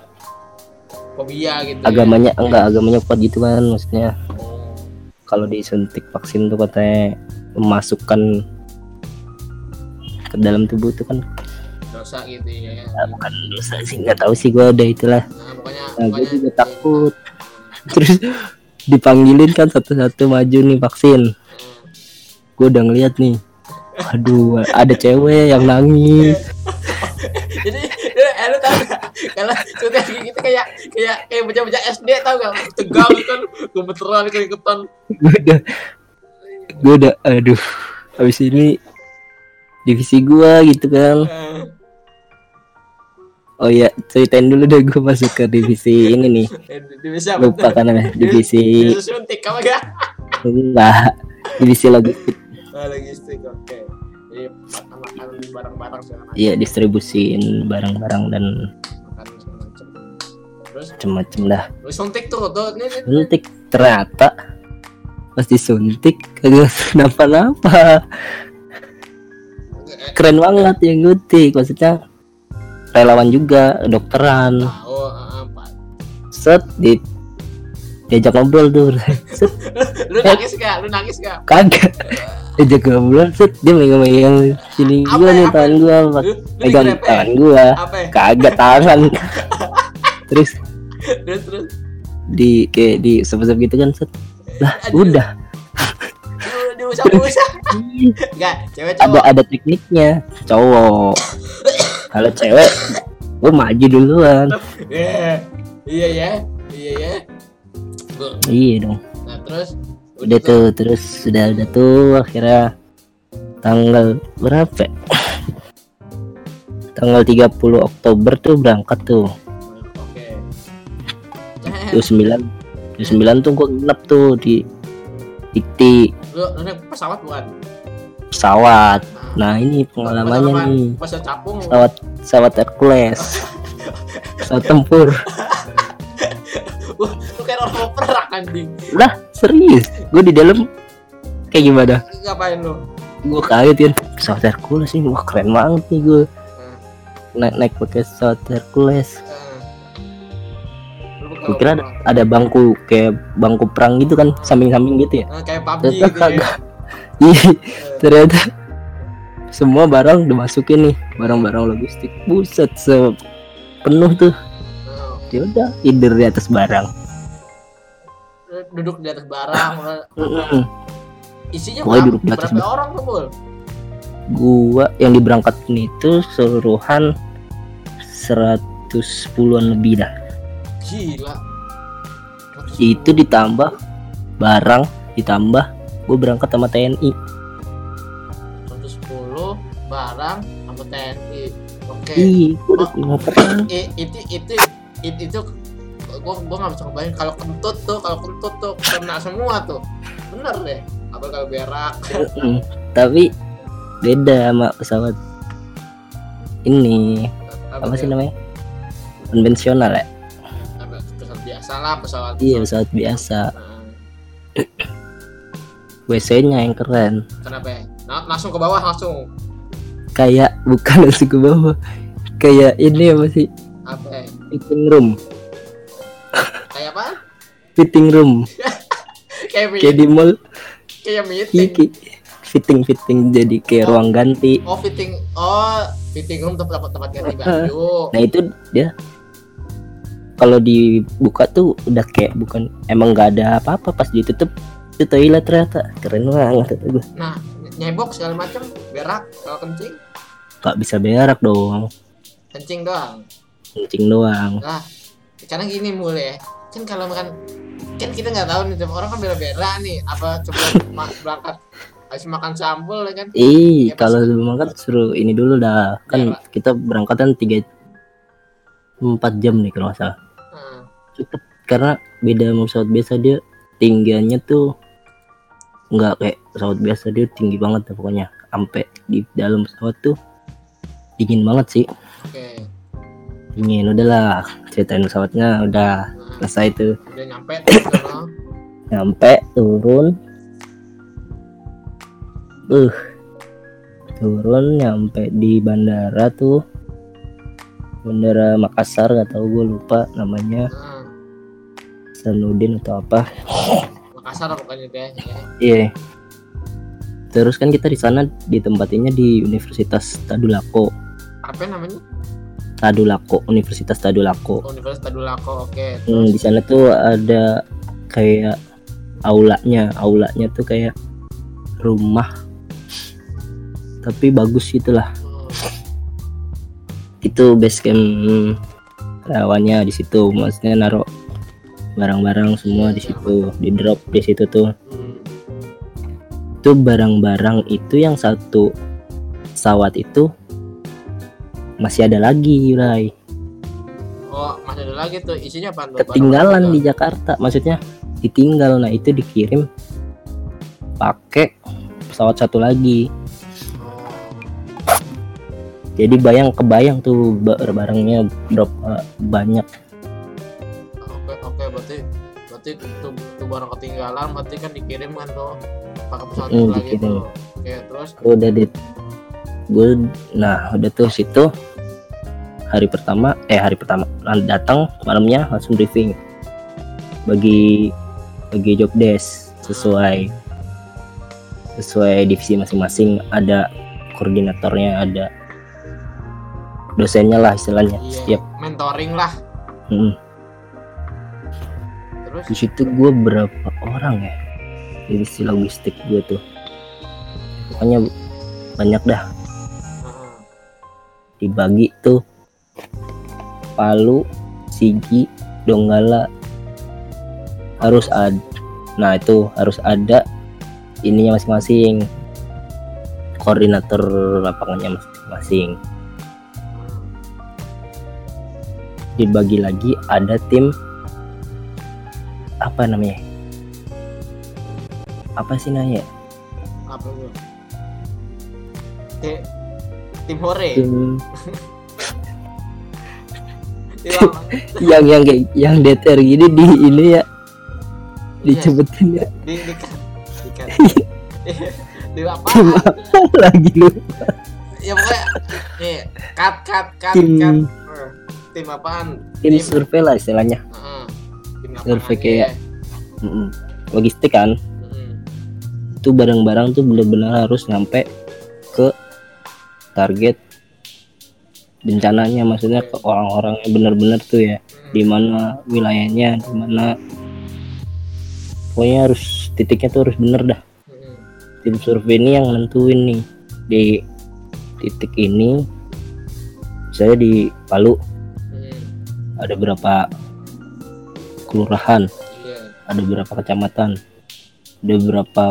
fobia gitu agamanya enggak agamanya kuat gitu kan maksudnya. Ya. Oh, kalau disuntik vaksin tuh katanya memasukkan ke dalam tubuh tuh kan dosa gitu ya. Ya, bukan dosa sih nggak tahu sih gua udah itulah. Nah pokoknya nah, gue juga takut. terus dipanggilin kan satu-satu maju nih vaksin. Hmm. gue udah ngeliat nih aduh ada cewek yang nangis tau gak kalau suntik kayak gitu kayak kayak kayak bocah-bocah SD tau gak? Tegang kan gemeteran keringetan. Gue udah gue udah aduh habis ini divisi gua gitu kan oh ya ceritain dulu deh gue masuk ke divisi ini nih. Eh, divisi apa? Lupa kan namanya divisi divisi suntik kamu gak? Enggak divisi logistik. Oh, logistik oke jadi makan makan barang-barang segala macam. Iya distribusin barang-barang dan makan segala macam. terus macem-macem dah. Lu suntik tuh tuh ini, ini. suntik ternyata. Pas disuntik kagak kenapa-napa. Eh, keren banget yang gunting maksudnya relawan juga dokteran eh, apa set di diajak ngobrol tuh. Lu nangis gak lu nangis gak kagak. Diajak ngobrol set. Dia megang-megang sini Apa gua ya, nih apa tangan gua. Megang tangan gua. apa ya? kagak tangan. Terus. Terus terus. Di kayak di sep-sep gitu kan set. Lah Aduh. udah. Di usah-usah enggak cewek ada cowok. ada tekniknya. Cowok. Kalau cewek gua maju duluan. Iya, iya ya iya ya iya dong. Nah terus udah tuh terus sudah udah tuh akhirnya tanggal berapa? Tanggal 30 Oktober tuh berangkat tuh. Oke. tuh 9 tuh 9 tuh gua nginep tuh di Dikti lu naik pesawat bukan? Pesawat. Nah. Ini pengalamannya nih. Pesawat capung. Pesawat pesawat Hercules. Pesawat tempur Orang mau perang anjing. Lah serius? Gue di dalam. Kayak gimana? Ngapain lu? Gue kaget kan pesawat Hercules ini. Wah keren banget nih gue naik naik pakai pesawat Hercules. Lu gue kira ada, ada bangku kayak bangku perang gitu kan samping-samping gitu ya? Eh, kayak PUBG ternyata gitu ya. kagak. Ih, ternyata semua barang dimasukin nih barang-barang logistik. Buset se penuh tuh. Eh, ya udah tidur di atas barang duduk di atas barang isinya Pokoknya berapa, duduk di atas berapa orang tuh Bul? gua yang diberangkatin itu seluruhan 110-an lebih dah. Gila. Itu ditambah barang ditambah gue berangkat sama TNI 110 barang sama TNI oke. Gue udah perang I- itu itu itu, itu gua gua nggak bisa ngebayangin. Kalau kentut tuh kalau kentut tuh kena semua tuh. Bener deh. Apa kalau berak? Tapi beda sama pesawat ini. Apa sih namanya? Konvensional ya? Apa, pesawat biasa lah pesawat iya pesawat biasa. Nah, WC nya yang keren. Kenapa? Ya? Nah, langsung ke bawah langsung. Kayak bukan langsung ke bawah. Kayak ini apa sih? Apa? Ya? fitting room kayak apa? Fitting room. Kayak di mall. Kayak meeting. Iki fitting fitting. Jadi kayak Oh. ruang ganti. Oh fitting. Oh fitting room tempat tempat ganti baju. Nah itu dia. Kalau dibuka tuh udah kayak bukan emang nggak ada apa-apa. Pas ditutup itu toilet ternyata. Keren banget. Nah nyebok segala macam berak kalau kencing? Nggak bisa berak dong. Kencing doang? Kencing doang. Lah karena gini mulai ya. Kan kalau makan kan kita nggak tahu nih tiap orang kan beda-beda nih. Apa coba berangkat habis makan sambal ya kan? Ih Ya, kalau lu makan suruh ini dulu dah. Kan Ya, kita berangkatan tiga empat jam nih kalau nggak salah. Nah, cepet karena beda sama pesawat biasa dia tinggiannya tuh nggak kayak pesawat biasa dia tinggi banget pokoknya. Sampai di dalam pesawat tuh dingin banget sih. Oke dingin udahlah ceritain pesawatnya udah selesai tuh udah nyampe tuh nyampe turun. Uh. Turun nyampe di bandara tuh. Bandara Makassar nggak tahu gue lupa namanya. Nah, Sanudin atau apa. Makassar deh ya. iya. Terus kan kita di sana ditempatinnya di Universitas Tadulako. Apa namanya Tadulako Universitas Tadulako Universitas Tadulako oke Hmm, di sana tuh ada kayak aulanya, aulanya tuh kayak rumah. Tapi bagus gitulah. Hmm, Itu base camp rawannya di situ. Maksudnya naruh barang-barang semua di situ, di drop di situ tuh. hmm. Itu barang-barang itu yang satu pesawat itu masih ada lagi, Ray. oh masih ada lagi tuh. Isinya apa tuh? Ketinggalan di Jakarta, maksudnya ditinggal. Nah, itu dikirim. Pakai pesawat satu lagi. jadi bayang kebayang tuh ba- barangnya berapa banyak. Oke oke berarti berarti tuh, tuh barang ketinggalan. Berarti kan dikirim kan tuh. Pakai pesawat Hmm, lagi dikirim. tuh. Oke terus? Udah di gue nah udah tuh situ hari pertama eh hari pertama datang malamnya langsung briefing. Bagi bagi job desk sesuai sesuai divisi masing-masing ada koordinatornya ada dosennya lah istilahnya iya setiap. mentoring lah. Mm. terus? Di situ gue berapa orang ya? Divisi logistik gue tuh. Pokoknya banyak dah. Dibagi tuh Palu, Sigi, Donggala harus ada. Nah itu harus ada ininya masing-masing koordinator lapangannya masing-masing. Dibagi lagi ada tim apa namanya? Apa sih namanya? apa tuh tim hore Tim? yang yang kayak yang DTR gini di ini ya Iya, dicepetin ya di di kan di kan di apa tim lagi lu ya pokoknya nih cut cut cut Tim- cut Eh, tim apaan tim survei lah istilahnya Heeh. tim Survei kayak- Mm-mm. logistik kan itu barang-barang tuh benar-benar harus nyampe ke target bencananya maksudnya ke orang-orangnya benar-benar tuh ya Mm. di mana wilayahnya di mana pokoknya harus titiknya tuh harus bener dah Mm-mm. tim survei ini yang nentuin nih di titik ini saya di Palu Mm. ada berapa kelurahan iya ada berapa kecamatan ada berapa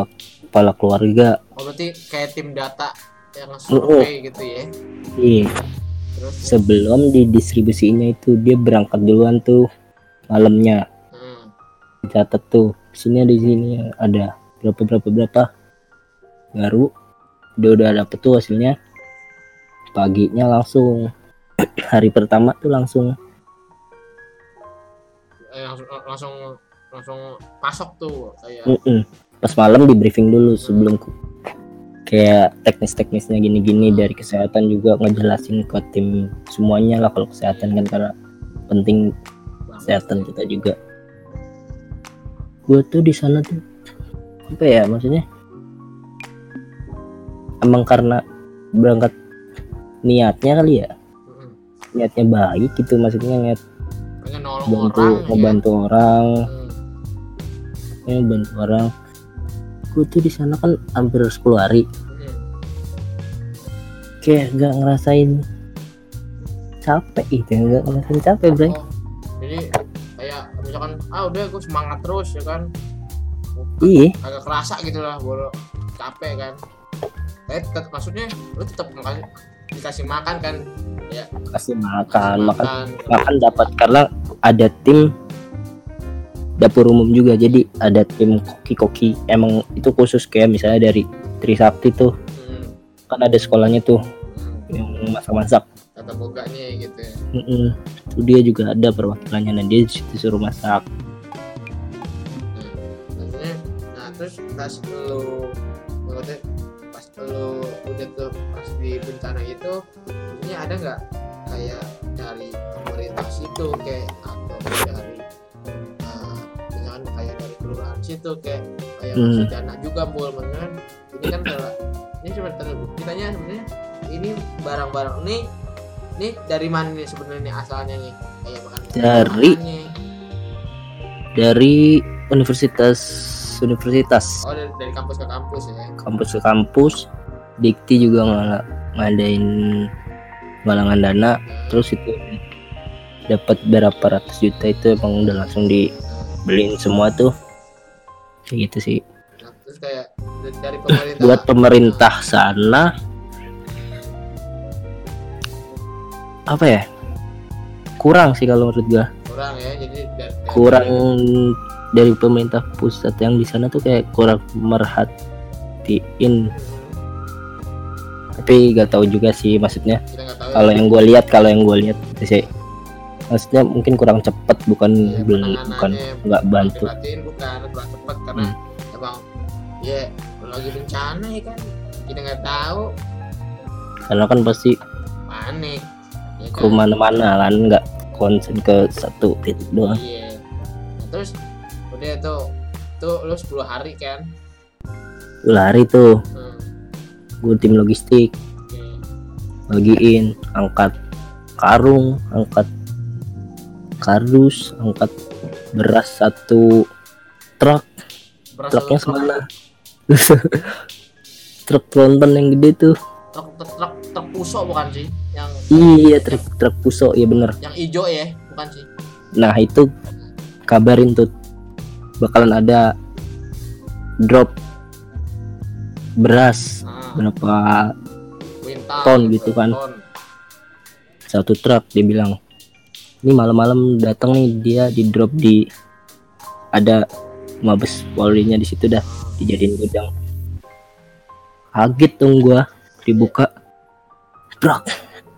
kepala keluarga oh berarti kayak tim data yang survei gitu ya iya sebelum didistribusinya itu dia berangkat duluan tuh malamnya. Mm. dicatat tuh sini ada di sini ada berapa berapa berapa? Baru dia udah dapet tuh hasilnya. Paginya langsung hari pertama tuh langsung. Eh, langsung langsung langsung pasok tuh kayak. Mm-mm. pas malam di briefing dulu sebelum ke- kayak teknis-teknisnya gini-gini dari kesehatan juga ngejelasin ke tim semuanya lah kalau kesehatan kan karena penting kesehatan kita juga. Gue tuh di sana tuh apa ya maksudnya? Emang karena berangkat niatnya kali ya? Niatnya baik gitu maksudnya niat bantu orang ya. ngebantu orang. Mm. ya bantu orang gue tuh di sana kan hampir 10 hari. Mm-mm. kayak nggak ngerasain capek gitu nggak ngerasain capek bro Oh, jadi kayak misalkan ah udah gue semangat terus ya kan. Iya. Agak kerasa gitu lah gue capek kan. Tapi tetap maksudnya lu tetap dikasih makan kan? Ya. Kasih makan makan makan. makan dapat karena ada tim dapur umum juga. Jadi ada tim koki-koki. Emang itu khusus kayak misalnya dari Trisakti tuh. Hmm, kan ada sekolahnya tuh hmm, yang masak-masak. Tata boganya gitu ya. Itu dia juga ada perwakilannya. Dan dia disuruh masak. Nah maksudnya nah terus pas lu maksudnya pas lu udah tuh pas di bencana itu ini ada nggak kayak dari pemerintah situ kayak atau dari situ kayak kayak Hmm. dana juga bol maksudnya kan ini kan kalau ini sebenarnya kitanya sebenarnya ini barang-barang ini ini dari mana nih sebenarnya asalnya nih kayak makan Dari- makanannya. dari universitas universitas oh dari, dari kampus ke kampus ya kampus ke kampus dikti juga ngala- ngadain galangan dana terus itu dapat berapa ratus juta itu emang udah langsung dibeliin semua tuh kayak gitu sih. Nah, terus kayak dari, dari pemerintah. Buat pemerintah sana apa ya? Kurang sih kalau menurut gua. Kurang ya jadi dari, dari- kurang dari pemerintah pusat yang di sana tuh kayak kurang merhatiin. Tapi gak tahu juga sih maksudnya. Kalau yang gue lihat kalau yang gue lihat itu sih maksudnya mungkin kurang cepet bukan ya, belum bukan nggak bantu. bukan kurang cepat karena Hmm. emang ya lagi bencana ya kan kita nggak tahu. Karena kan pasti panik ya ke kan? mana-mana kan nggak konsen ke satu titik doang. Iya. Nah, terus udah tuh tuh lu 10 hari kan? Lari tuh. Hmm, gue tim logistik. Oke. bagiin angkat karung angkat kardus angkat beras satu truk. Beras truknya semana? Truk tronton yang gede tuh. Truk truk truk, truk puso bukan sih? Yang iya truk truk puso ya bener. yang hijau ya bukan sih? Nah itu kabarin tuh. Bakalan ada drop beras nah, berapa kuintal Ton gitu kan. ton. satu truk dia bilang ini malam-malam datang nih dia di drop di ada mabes polri-nya di situ dah dijadiin gudang. Kaget dong gua dibuka. Truk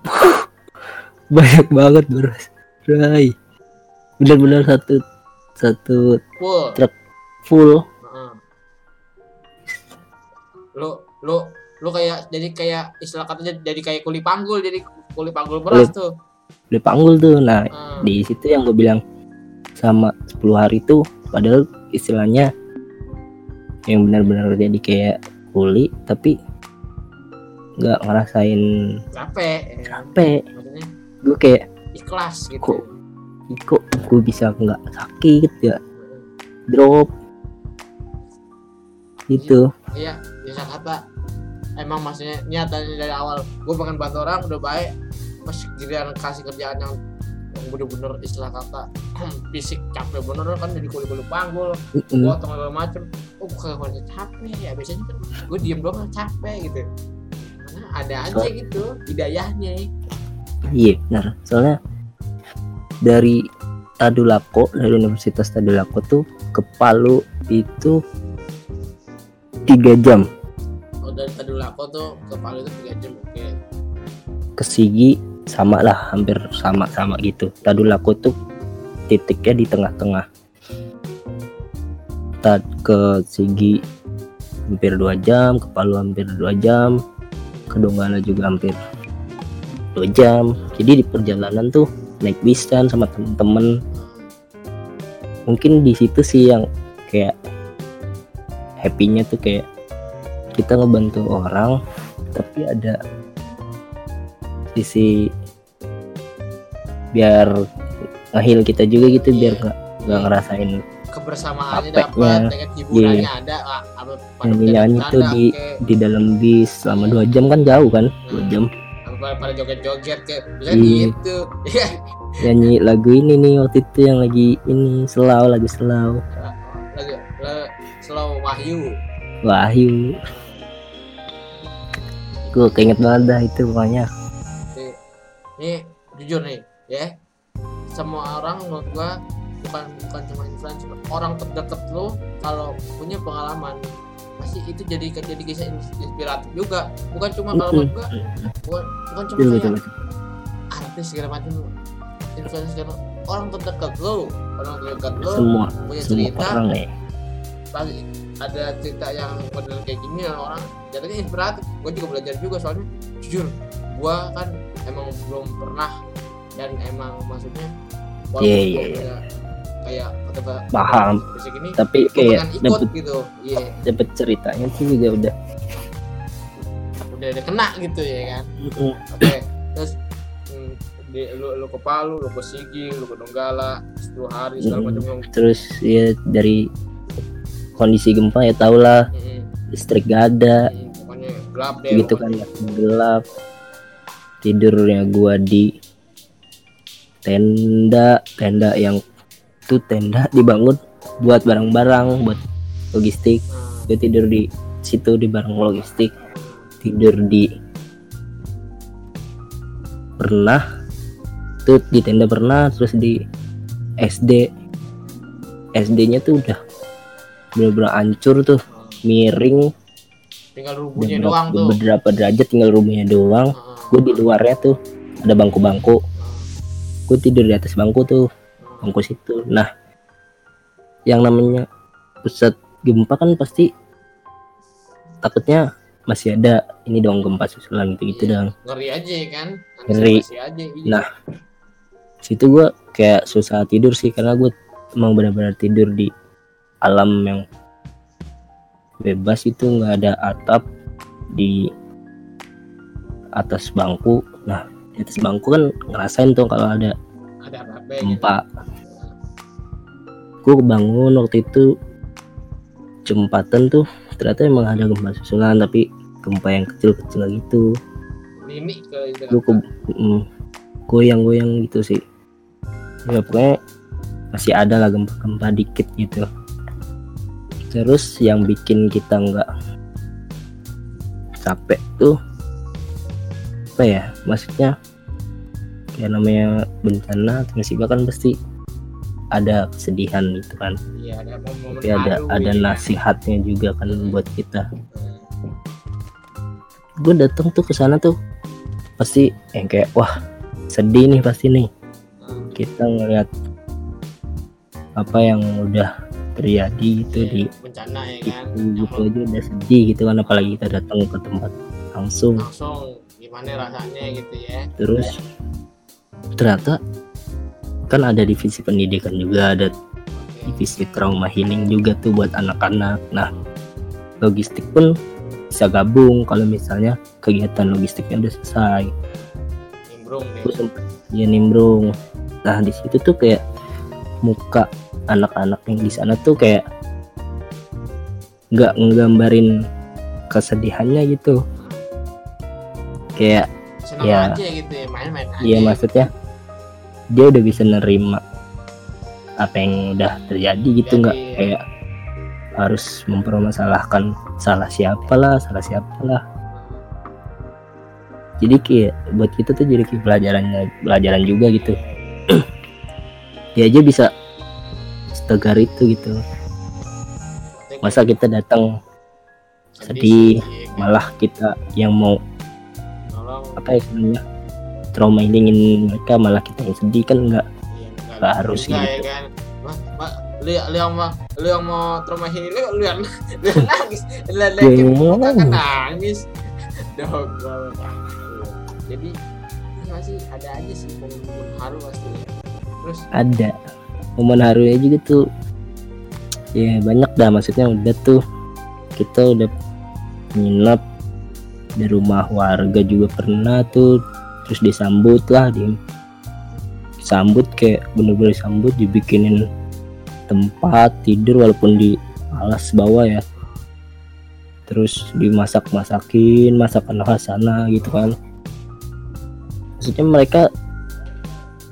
banyak banget beras Rai. Bener-bener satu satu full. full. Heeh. lu lu lu kayak jadi kayak istilah katanya jadi kayak kuli panggul jadi kuli panggul beras tuh udah panggul tuh. Nah Heeh. di situ yang gue bilang sama 10 hari itu padahal istilahnya yang benar-benar jadi kayak kuli tapi nggak ngerasain capek. Capek. Gue kayak ikhlas gitu. Kok? "Ih, kok gue bisa nggak sakit ya? Drop. Gitu. Iya bisa kata emang maksudnya niatannya dari awal gue pengen bantu orang udah baik pas giliran kasih kerjaan yang yang bener-bener istilah kata fisik capek bener kan jadi kuli-kuli panggul Mm-mm. potong segala macem. Oh gue kagak merasa capek ya biasanya kan gue diem doang capek gitu. Karena ada aja So- gitu hidayahnya iya benar. Soalnya dari Tadulako dari Universitas Tadulako tuh ke Palu itu tiga jam. Oh dari Tadulako tuh ke Palu itu tiga jam oke. Ke Sigi sama lah hampir sama-sama gitu. Tadulako tuh titiknya di tengah-tengah. Tad ke Sigi hampir dua jam ke Palu hampir dua jam ke Donggala juga hampir dua jam. Jadi di perjalanan tuh naik bis kan sama temen-temen. Mungkin di situ sih yang kayak happy-nya tuh kayak kita ngebantu orang tapi ada sisi biar ngehil kita juga gitu biar nggak nggak ngerasain kebersamaannya Capeknya. dapat dengan hiburannya ada ah, apa pada tuh di oke. di dalam bis selama dua jam kan jauh kan? Dua jam. Apa pada joget-joget kayak bisa Iya. gitu. Iya. nyanyi lagu ini nih waktu itu yang lagi ini selau lagu selau. Lagi le- slow wahyu. Wahyu. Gue keinget banget dah itu pokoknya. Nih, nih jujur nih ya. Semua orang menurut gua bukan bukan cuma influencer orang terdekat lo kalau punya pengalaman pasti itu jadi jadi kisah ins- inspiratif juga. Bukan cuma kalau menurut gua bukan, bukan cuma kayak betul betul. artis segala macam influencer segala orang terdekat lo orang terdekat lo semua punya semua cerita orang nih pasti ada cerita yang model kayak gini ya orang jadinya inspiratif. Gue juga belajar juga soalnya jujur gue kan emang belum pernah dan emang maksudnya walaupun Iya, gua iya, punya kayak kata Paham. ini tapi kayak ikut dapet gitu. Iya. dapet ceritanya tuh juga udah. Udah udah kena gitu ya kan? Oke terus hmm, di, lu lu ke Palu lu ke Sigi lu ke Donggala 10 hari segala Mm. macam terus ya dari kondisi gempa ya tau lah. Mm, listrik gak ada. Mm, pokoknya gelap deh gitu kan ya gelap tidurnya gua di tenda tenda yang tuh tenda dibangun buat barang-barang buat logistik. Gue tidur di situ di barang logistik. Tidur di pernah tuh di tenda pernah terus di SD SD nya tuh udah bener-bener hancur tuh miring. Tinggal rubuhnya beberapa, doang tuh. beberapa derajat tinggal rumahnya doang. Heeh, gue di luarnya tuh ada bangku-bangku gue tidur di atas bangku tuh bangku situ nah yang namanya pusat gempa kan pasti takutnya masih ada ini dong gempa susulan gitu gitu Iya. dong ngeri aja kan Ngeri. Aja iya. Nah. situ gue kayak susah tidur sih karena gue emang benar-benar tidur di alam yang bebas itu nggak ada atap di atas bangku. Nah di atas bangku kan ngerasain tuh kalau ada gitu. gempa. Gue kebangun waktu itu jembatan tuh ternyata emang ada gempa susulan tapi gempa yang kecil-kecil gitu. Mimik ke gue ke mm, goyang-goyang gitu sih. Ya pokoknya masih ada lah gempa-gempa dikit gitu. Terus yang bikin kita nggak capek tuh apa ya maksudnya kayak namanya bencana atau musibah kan pasti ada kesedihan gitu kan. Iya ada momen tapi ada ada ya. kan. nasihatnya juga kan buat kita. Gue datang tuh ke sana tuh pasti yang kayak wah sedih nih pasti nih. Hmm, kita ngeliat apa yang udah terjadi gitu iya, di bencana ya kan. itu gitu aja udah sedih gitu kan apalagi kita datang ke tempat langsung. Langsung gimana rasanya gitu ya. Terus ternyata kan ada divisi pendidikan juga ada divisi trauma healing juga tuh buat anak-anak. Nah logistik pun bisa gabung. Kalau misalnya kegiatan logistiknya udah selesai. Nimbrung gue sempet dia nimbrung. Nah di situ tuh kayak muka anak-anak yang di sana tuh kayak nggak ngegambarin kesedihannya gitu kayak senang ya. aja gitu ya main-main aja. Iya maksudnya dia udah bisa nerima apa yang udah terjadi gitu nggak kayak harus mempermasalahkan salah siapa lah salah siapa lah jadi kayak buat kita tuh jadi kayak pelajarannya pelajaran juga gitu. Dia aja bisa setegar itu gitu. Masa kita datang sedih, malah kita yang mau apa ya istilahnya trauma healingin mereka malah kita yang sedih kan nggak? Iya, enggak nggak harus gitu. ya kan? Wah, Pak, lu, lu yang mau lu yang mau trauma healing lu lu yang lu yang nangis. Lu Iya, lagi iya, muka kan iya. nangis. Dong jadi iya sih ada aja sih momen-momen haru pasti terus? Ada. Momen harunya juga tuh ya banyak dah maksudnya. Udah tuh kita udah nginep di rumah warga juga pernah tuh. Terus disambut lah di disambut kayak bener-bener disambut dibikinin tempat tidur walaupun di alas bawah ya. Terus dimasak masakin masakan khas sana gitu kan. Maksudnya mereka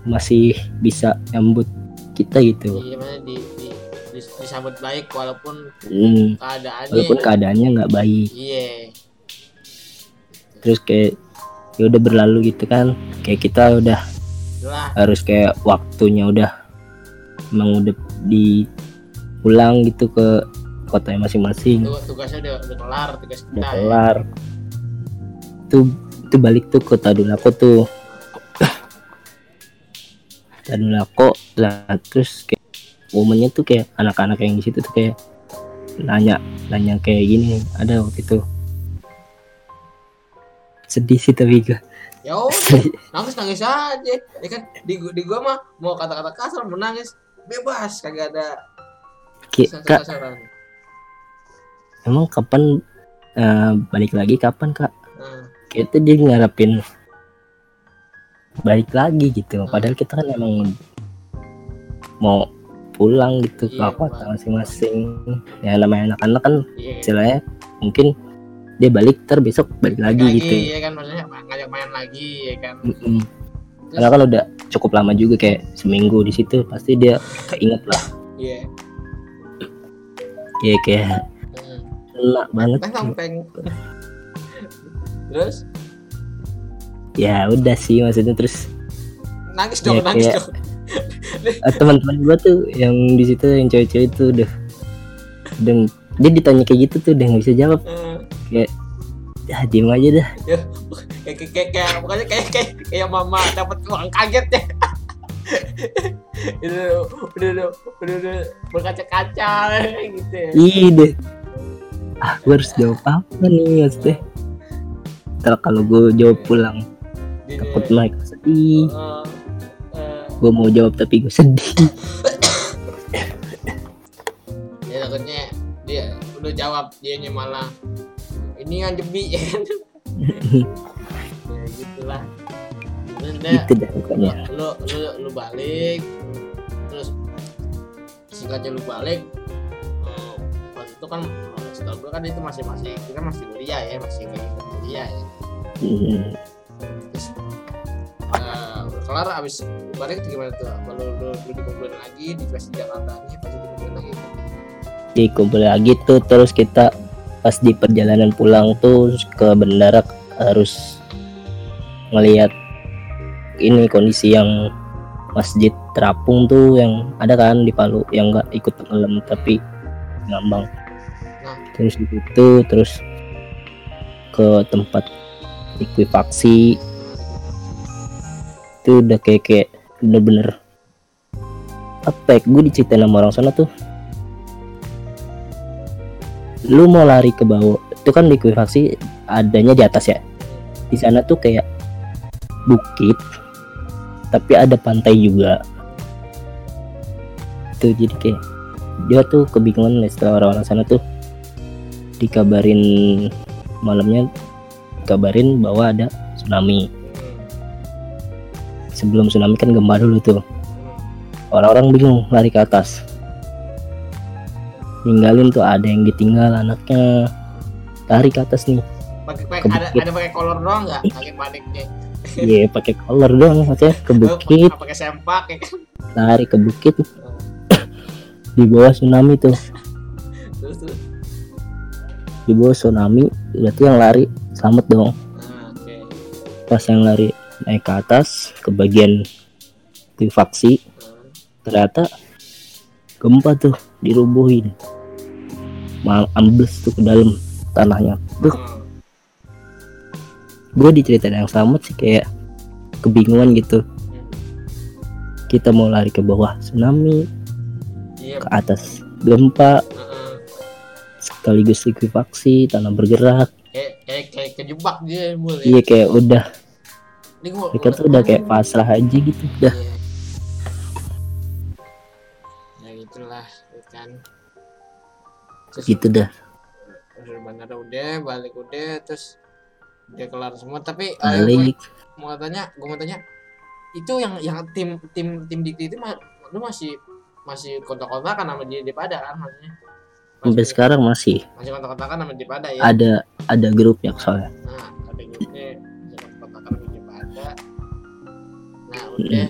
masih bisa nyambut kita gitu. Iya di, di, di, disambut baik walaupun Hmm, keadaannya walaupun keadaannya nggak baik. Iya terus kayak ya udah berlalu gitu kan. Kayak kita udah harus kayak waktunya udah emang udah diulang gitu ke kotanya masing-masing. Tu- tugasnya udah, udah kelar tugas udah kita ya. kelar. Tuh itu balik tuh ke Tadulako tuh. Tadulako lah terus kayak momennya tuh kayak anak-anak yang di situ tuh kayak nanya nanya kayak gini ada waktu itu sedih sih tapi gue ya nangis nangis aja. Ya kan di gua- di gua mah mau kata-kata kasar mau nangis bebas kagak ada Ki- kak. emang kapan eh, balik lagi? Kapan kak? Kayak itu dia ngarepin balik lagi gitu padahal kita kan emang mau pulang gitu ke kota Bang. masing-masing. Ya namanya anak-anak kan iya. istilahnya mungkin dia balik ter besok balik lagi, lagi gitu. ya kan maksudnya ngajak main lagi ya kan. Mm-mm. karena kan udah cukup lama juga kayak seminggu di situ pasti dia keinget lah. Iya. Ya kayak Hmm. enak banget. Teng teng terus? Ya udah sih maksudnya terus nangis dong Ya, nangis kayak- dong. Eh, teman-teman gua tuh yang di situ yang cewek-cewek itu udah udah dia ditanya kayak gitu tuh udah nggak bisa jawab Eh, ya diem aja dah. Kayak kayak kayak kayak pokoknya kayak kayak kayak mama dapat uang kaget ya. Itu udah udah udah udah berkaca-kaca gitu ya. Deh. Ah gue harus jawab apa nih maksudnya? Ntar kalau gue jawab pulang Dia- takut mereka sedih. Eh, eh, gue mau jawab tapi gue sedih. Ya takutnya dia udah jawab dianya malah ini kan jebi ya gitulah. Dia gitu dah pokoknya. Lu, lu lu balik terus singkatnya lu balik eh, pas itu kan eh, setahu gue kan itu masih masih kita masih kuliah ya masih kayak gitu kuliah ya. Hmm, terus udah kelar abis balik tuh gimana tuh? Apa lu lu, lu dikumpulin lagi di di Jakarta nya pasti dikumpulin lagi? Dikumpul lagi tuh terus kita pas di perjalanan pulang tuh ke bandara harus ngelihat ini kondisi yang masjid terapung tuh yang ada kan di Palu yang nggak ikut tenggelam tapi ngambang. Nah. terus di situ terus ke tempat likuifaksi itu udah kayak kayak bener-bener apa ya gue diceritain sama orang sana tuh lu mau lari ke bawah itu kan likuifaksi adanya di atas ya. Di sana tuh kayak bukit tapi ada pantai juga. Tuh jadi kayak dia tuh kebingungan lah setelah orang-orang sana tuh dikabarin malamnya kabarin bahwa ada tsunami. Sebelum tsunami kan gempa dulu tuh. Orang-orang bingung lari ke atas ninggalin tuh ada yang ditinggal anaknya. Lari ke atas nih. Pakai ada ada pakai kolor doang nggak? Pakai paniknya iya pakai collar doang maksudnya ke bukit pakai sempak ya kan? Lari ke bukit. Di bawah tsunami tuh. Di bawah tsunami berarti yang lari selamat dong. Oke. Pas yang lari naik ke atas ke bagian likuifaksi ternyata gempa tuh dirubuhin mal ambles tuh ke dalam tanahnya. Tuh gue diceritain yang sama sih kayak kebingungan gitu. Kita mau lari ke bawah tsunami iya. ke atas gempa sekaligus likuifaksi tanah bergerak. Kayak kayak kayak kejebak dia mulai iya kayak udah. Mereka tuh udah kayak pasrah aja gitu udah Iya. Terus gitu dah. Udah bandara udah balik udah terus udah kelar semua. Tapi eh, balik mau tanya gue mau tanya itu yang yang tim tim tim dikti itu lu masih masih kontak-kontakan sama dia di pada kan maksudnya? Sampai masih, sekarang masih. masih kontak-kontakan sama di pada ya? Ada ada grupnya soalnya. Nah ada grupnya kontak-kontakan sama di pada. Nah udah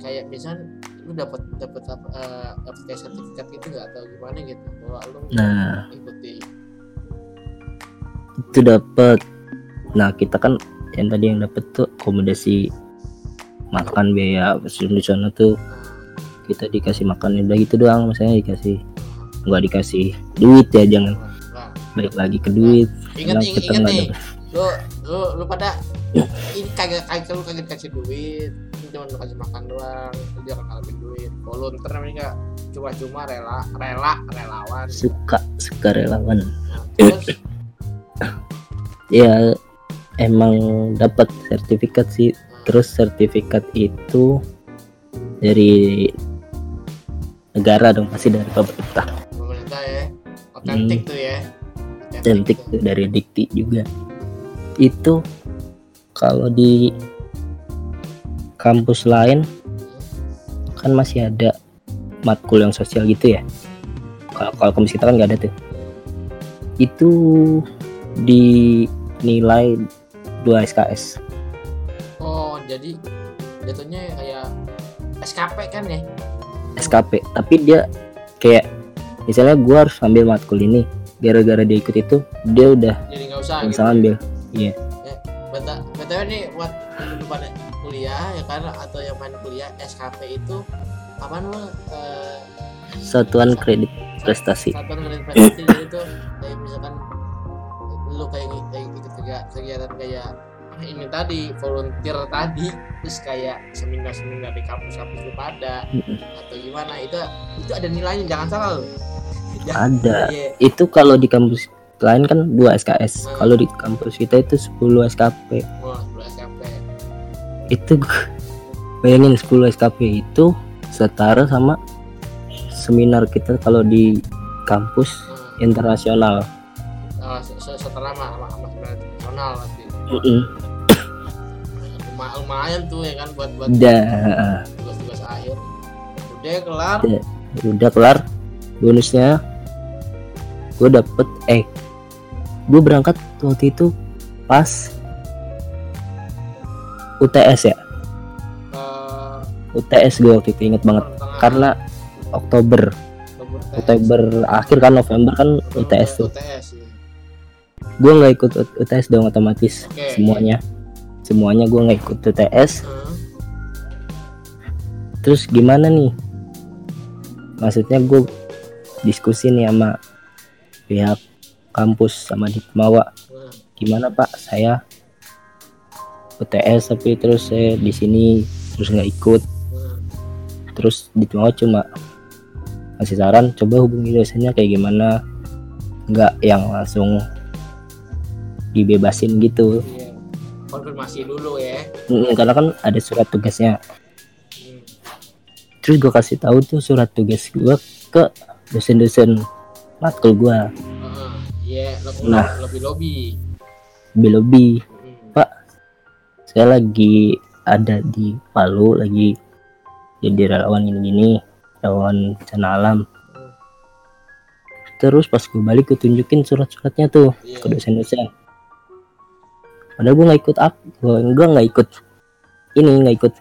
kayak misalnya lu dapat dapat apa eh, dapat kayak sertifikat gitu nggak? Atau gimana gitu? Bahwa lu nah. ikuti itu dapat nah kita kan yang tadi yang dapat tuh akomodasi makan biaya di sana tuh kita dikasih makan udah gitu doang misalnya dikasih nggak dikasih duit ya jangan nah, balik lagi ke duit. Ingat kita ingat nggak nih lu lu lu pada ini kagak kagak lu kagak dikasih duit. Lu cuma lu kasih makan doang lu jangan ngalamin duit. Volunteer namanya nggak cuma-cuma rela rela relawan. Suka suka relawan. Nah, terus? Ya emang dapat sertifikat sih. Terus sertifikat itu dari negara dong pasti dari pemerintah. Pemerintah ya. Otentik tuh ya. Cantik tuh dari dikti juga itu kalau di kampus lain kan masih ada matkul yang sosial gitu ya. Kalau kalau kampus kita kan nggak ada tuh. Itu dinilai 2 SKS oh jadi jatuhnya kayak SKP kan ya? SKP tapi dia kayak misalnya gua harus ambil matkul ini gara-gara dia ikut itu dia udah jadi nggak usah nggak gitu usah ambil iya Beta, btw nih buat pada kuliah ya kan atau yang main kuliah SKP itu apa namanya eh, satuan kredit prestasi satuan kredit prestasi jadi itu kayak misalkan lu kayak kayak kegi- kegiatan kayak ini tadi volunteer tadi terus kayak seminar seminar di kampus-kampus lu pada Mm-mm. atau gimana itu itu ada nilainya jangan salah lu ada Iya. itu kalau di kampus lain kan 2 SKS kalau di kampus kita itu 10 SKP wah lu SKP itu bayangin 10 SKP itu setara sama seminar kita kalau di kampus Hmm. internasional. Oh, se- se- setelah sama sama sama sebenarnya nasional nanti Mm-mm. Luma- lumayan tuh ya kan buat buat tugas-tugas akhir. Udah kelar. Udah. udah kelar bonusnya. Gue dapet eh gue berangkat waktu itu pas UTS ya. Eh, UTS gue waktu itu inget banget. Karena Oktober. Oktober akhir kan November kan UTS tuh. UTS ya. gue nggak ikut UTS dong otomatis semuanya. Semuanya gue nggak ikut UTS Hmm, terus gimana nih? Maksudnya gue diskusi nih sama pihak kampus sama di Mawa hmm, gimana pak saya UTS tapi terus saya di sini terus nggak ikut terus di Mawa cuma kasih saran coba hubungi dosennya kayak gimana nggak yang langsung dibebasin gitu Iya. konfirmasi dulu ya Mm, karena kan ada surat tugasnya Hmm. terus gue kasih tahu tuh surat tugas gue ke dosen-dosen matkul gue. Iya, Nah. lebih lobby. lebih lebih Hmm. saya lagi ada di Palu lagi jadi relawan ini gini relawan bencana alam terus pas gue balik gue tunjukin surat-suratnya tuh Iya. ke dosen-dosen padahal gue nggak ikut up gue gue nggak ikut ini nggak ikut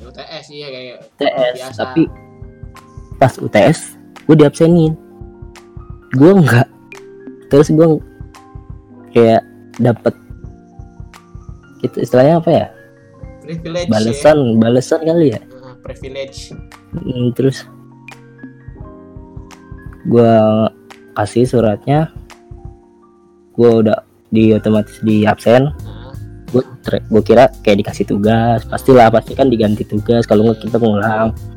UTS iya kayak UTS biasa. tapi pas UTS gue diabsenin gue nggak terus gue kayak dapat itu istilahnya apa ya? Privilege balasan balasan kali ya. Ya. Heeh, privilege. Hmm, terus gua kasih suratnya. Gua udah di otomatis di absen. Nah, gue gue kira kayak dikasih tugas. Pastilah pasti kan diganti tugas. Kalau nggak kita ngulang. Nah,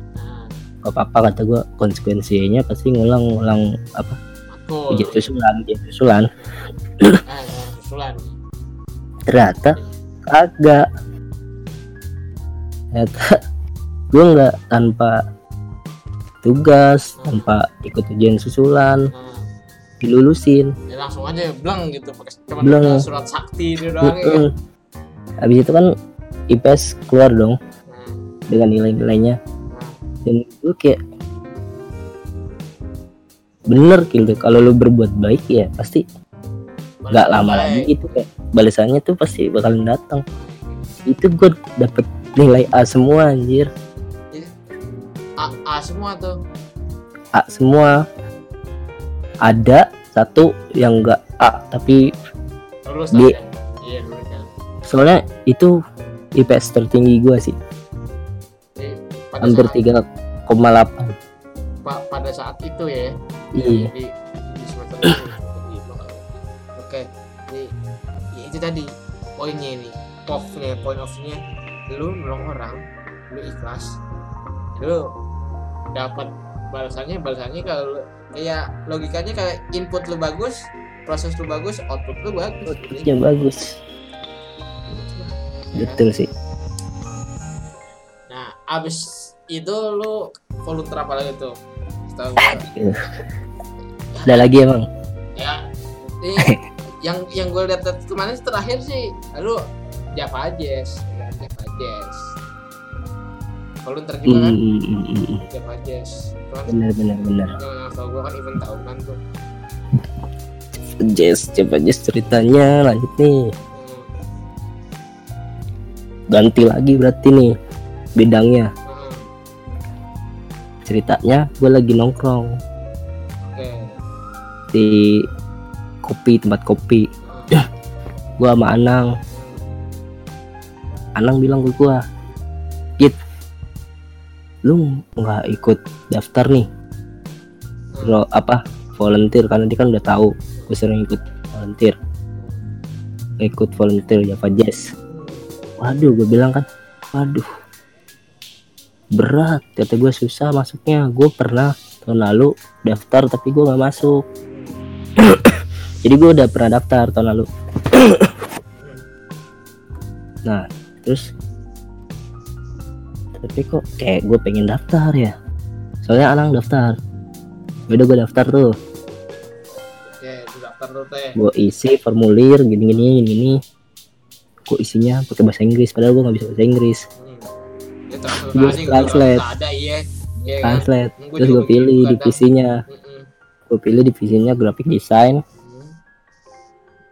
gak apa-apa kata gue konsekuensinya pasti ngulang-ngulang apa makul. ujian susulan ujian susulan. Ah, nah, susulan. ternyata kagak. Ternyata gue nggak tanpa tugas tanpa ikut ujian susulan. Nah, dilulusin. Ya langsung aja bleng gitu pakai cuma surat sakti itu doang ya. Habis itu kan IPS keluar dong Nah, dengan nilai-nilainya. Nah, dan gue kayak bener gitu kalau lu berbuat baik ya pasti nggak lama baik. lagi itu kayak balasannya tuh pasti bakalan datang itu gue dapet nilai A semua anjir A, A semua tuh. A semua ada satu yang enggak A tapi Lulus. Iya, lulus kan. soalnya itu IPS tertinggi gue sih pada hampir saat, 3,8 pa- pada saat itu ya. iya. Di, di semester itu, oke. Jadi ya itu tadi poinnya ini. Off-nya point off-nya lu nolong orang lu ikhlas lu dapat balasannya balasannya kalau kayak logikanya kayak input lu bagus proses lu bagus output lu bagus. Ya bagus. Betul sih. nah abis itu lu volunteer apa lagi tuh? Setahu ada lagi emang? Ya ini yang yang gue lihat kemarin terakhir sih lu Java Jazz ya Java Jazz. Volunteer juga kan? Hmm, hmm, hmm. Java Jazz. Bener bener yang yang tau gue kan event tahunan tuh. Jess coba Jess ceritanya lanjut nih. Hmm, ganti lagi berarti nih bidangnya ceritanya gue lagi nongkrong. Oke. Di kopi tempat kopi. Gue sama Anang. Anang bilang ke gue Git lu nggak ikut daftar nih? Bro, apa volunteer karena dia kan udah tahu gue sering ikut volunteer. Ikut volunteer Java Jazz. Waduh gue bilang kan waduh berat. Kata gue susah masuknya. Gue pernah tahun lalu daftar tapi gue nggak masuk. Jadi gue udah pernah daftar tahun lalu. Nah terus? Tapi kok kayak gue pengen daftar ya? Soalnya Anang daftar. Udah gue daftar tuh. Oke lu daftar tuh teh. Gue isi formulir gini gini gini gini kok isinya pakai bahasa Inggris? Padahal gue nggak bisa bahasa Inggris. Ya, Gue translate. nggak ada iya. Iya kan translate. Gua terus gue pilih divisinya Mm-mm. gue pilih divisinya graphic design. Hmm.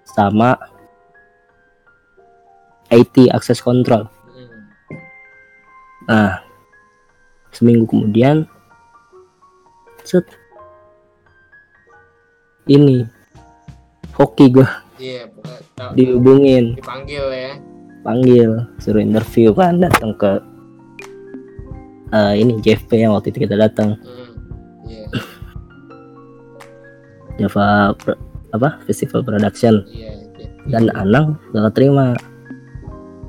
sama IT access control. Nah seminggu kemudian set. Ini hoki gue iya dihubungin. Dipanggil ya. Panggil suruh interview kan datang ke eh, ini JFP yang waktu itu kita datang Hmm. iya Java Pro- apa Festival Production iya iya. dan Anang gak keterima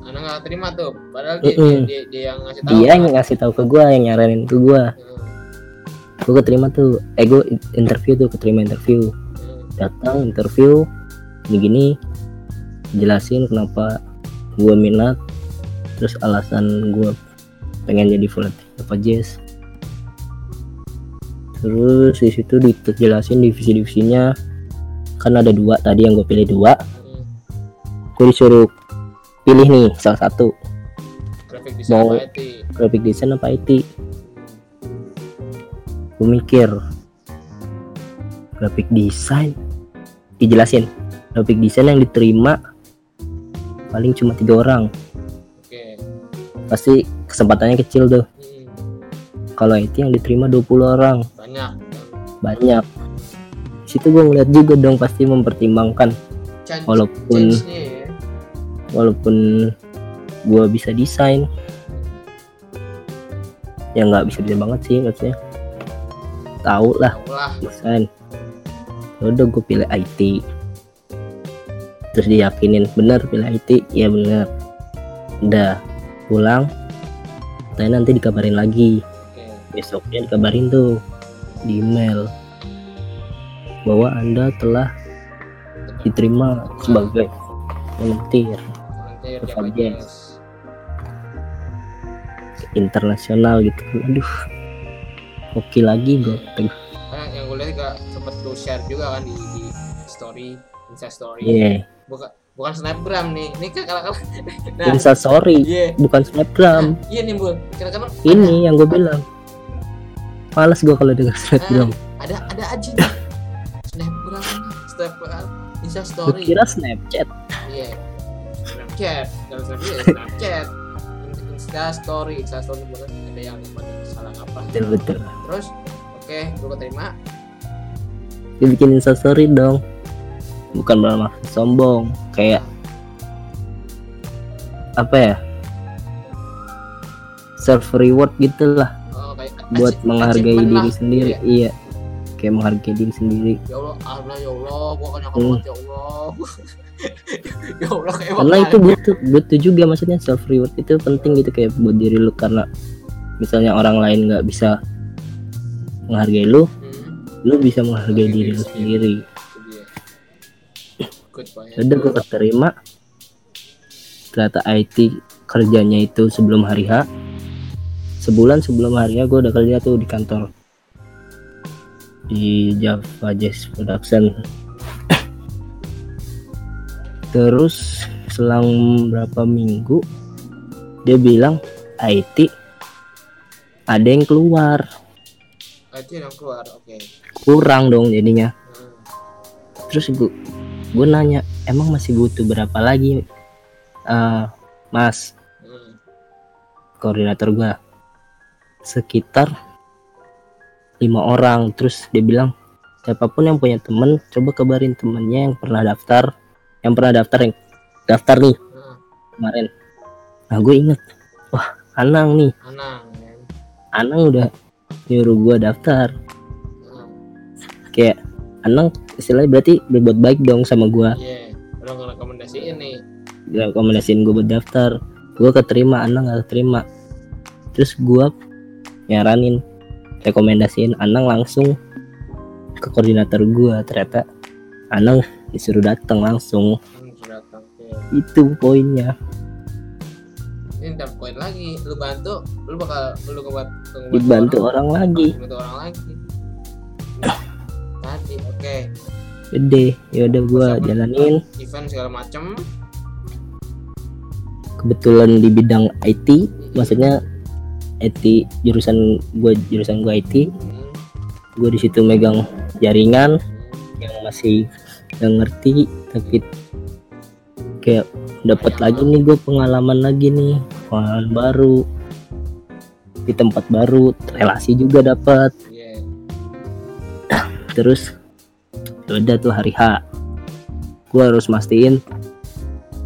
anak nggak terima tuh padahal dia, Mm-mm. dia, dia, dia yang ngasih tahu dia kan? yang ngasih tahu ke gua yang nyaranin ke gua Hmm. gua keterima tuh eh interview tuh keterima interview Hmm. datang interview gini gini jelasin kenapa gua minat terus alasan gua pengen jadi volunteer apa jazz terus di situ dijelasin divisi-divisinya. Kan ada dua tadi yang gue pilih dua. Hmm. gue disuruh pilih nih salah satu. Graphic design Mau- apa IT graphic design apa IT gue mikir graphic design? Dijelasin graphic design yang diterima paling cuma tiga orang. Oke. Pasti kesempatannya kecil tuh. Kalau IT yang diterima 20 orang. Banyak. Banyak. Situ gue ngeliat juga dong pasti mempertimbangkan. Change Walaupun- ya. walaupun gue bisa desain. Ya nggak bisa bisa banget sih maksudnya. Tahu lah desain. Ya udah gue pilih IT terus diyakinin bener pilih IT ya bener. Udah pulang. Saya nanti dikabarin lagi besoknya dikabarin tuh di email bahwa anda telah diterima sebagai volunteer. Volunteer internasional gitu. Aduh. Oke lagi gue Karena yang gue lihat juga sempet lu share juga kan di, di story Insta story. Iya. Bukan bukan snapgram nih. Ini kan kalau nah. Insta sorry iya. bukan snapgram. Iya nih bul kadang-kadang ini yang gue bilang males gue kalau denger snapgram ada ada aja nih. Snapgram snapgram Insta gue story kira snapchat? Iya. Snapchat. Kalau snapchat ya snapchat. Insta story Insta story bukan ada yang salah apa. Betul betul. Terus oke gue keterima. Dia bikin Insta story dong. Bukan bermaksud sombong kayak apa ya? Self reward gitu lah oh, kayak buat menghargai diri lah. sendiri Iya. iya. Kayak menghargai diri sendiri. Ya Allah Allah ya Allah gua kan nyangka Hmm. ya Allah. Ya Allah kayak karena itu butuh butuh juga maksudnya self reward itu penting gitu kayak buat diri lu. Karena misalnya orang lain nggak bisa menghargai lu hmm. lu bisa menghargai diri lu sendiri. point. Udah gue keterima. Ternyata IT kerjanya itu sebelum hari H sebulan sebelum hari H gue udah kerja tuh di kantor. Di Java Jazz Production. Terus selang berapa minggu dia bilang IT ada yang keluar. Itu yang keluar oke. Kurang dong jadinya. Hmm. terus gue gue nanya emang masih butuh berapa lagi? Eh, mas. Hmm. koordinator gue sekitar lima orang. Terus dia bilang siapa pun yang punya temen coba kabarin temennya yang pernah daftar yang pernah daftar yang daftar nih Hmm. kemarin. Nah gue inget wah Anang nih. Anang kan Anang udah nyuruh gue daftar. Hmm. kayak Anang istilahnya berarti berbuat baik dong sama gue iya udah ngerekomendasiin nih. Dia rekomendasiin gue buat daftar. Gue keterima Anang gak keterima. Terus gue nyaranin rekomendasiin Anang langsung ke koordinator gue ternyata Anang disuruh datang langsung. Datang oke itu poinnya. Ini dapat poin lagi. Lu bantu lu bakal lu ngebuat ngebuat dibantu orang. lagi. Dibantu orang lagi. Tadi oke. Gede. Ya udah gue Persiapan jalanin. Event segala macem. Kebetulan di bidang IT maksudnya IT jurusan gue jurusan gue IT gue di situ megang jaringan yang masih nggak ngerti tapi kayak dapat lagi nih gue pengalaman lagi nih pengalaman baru di tempat baru relasi juga dapat terus udah tuh hari H. Gue harus mastiin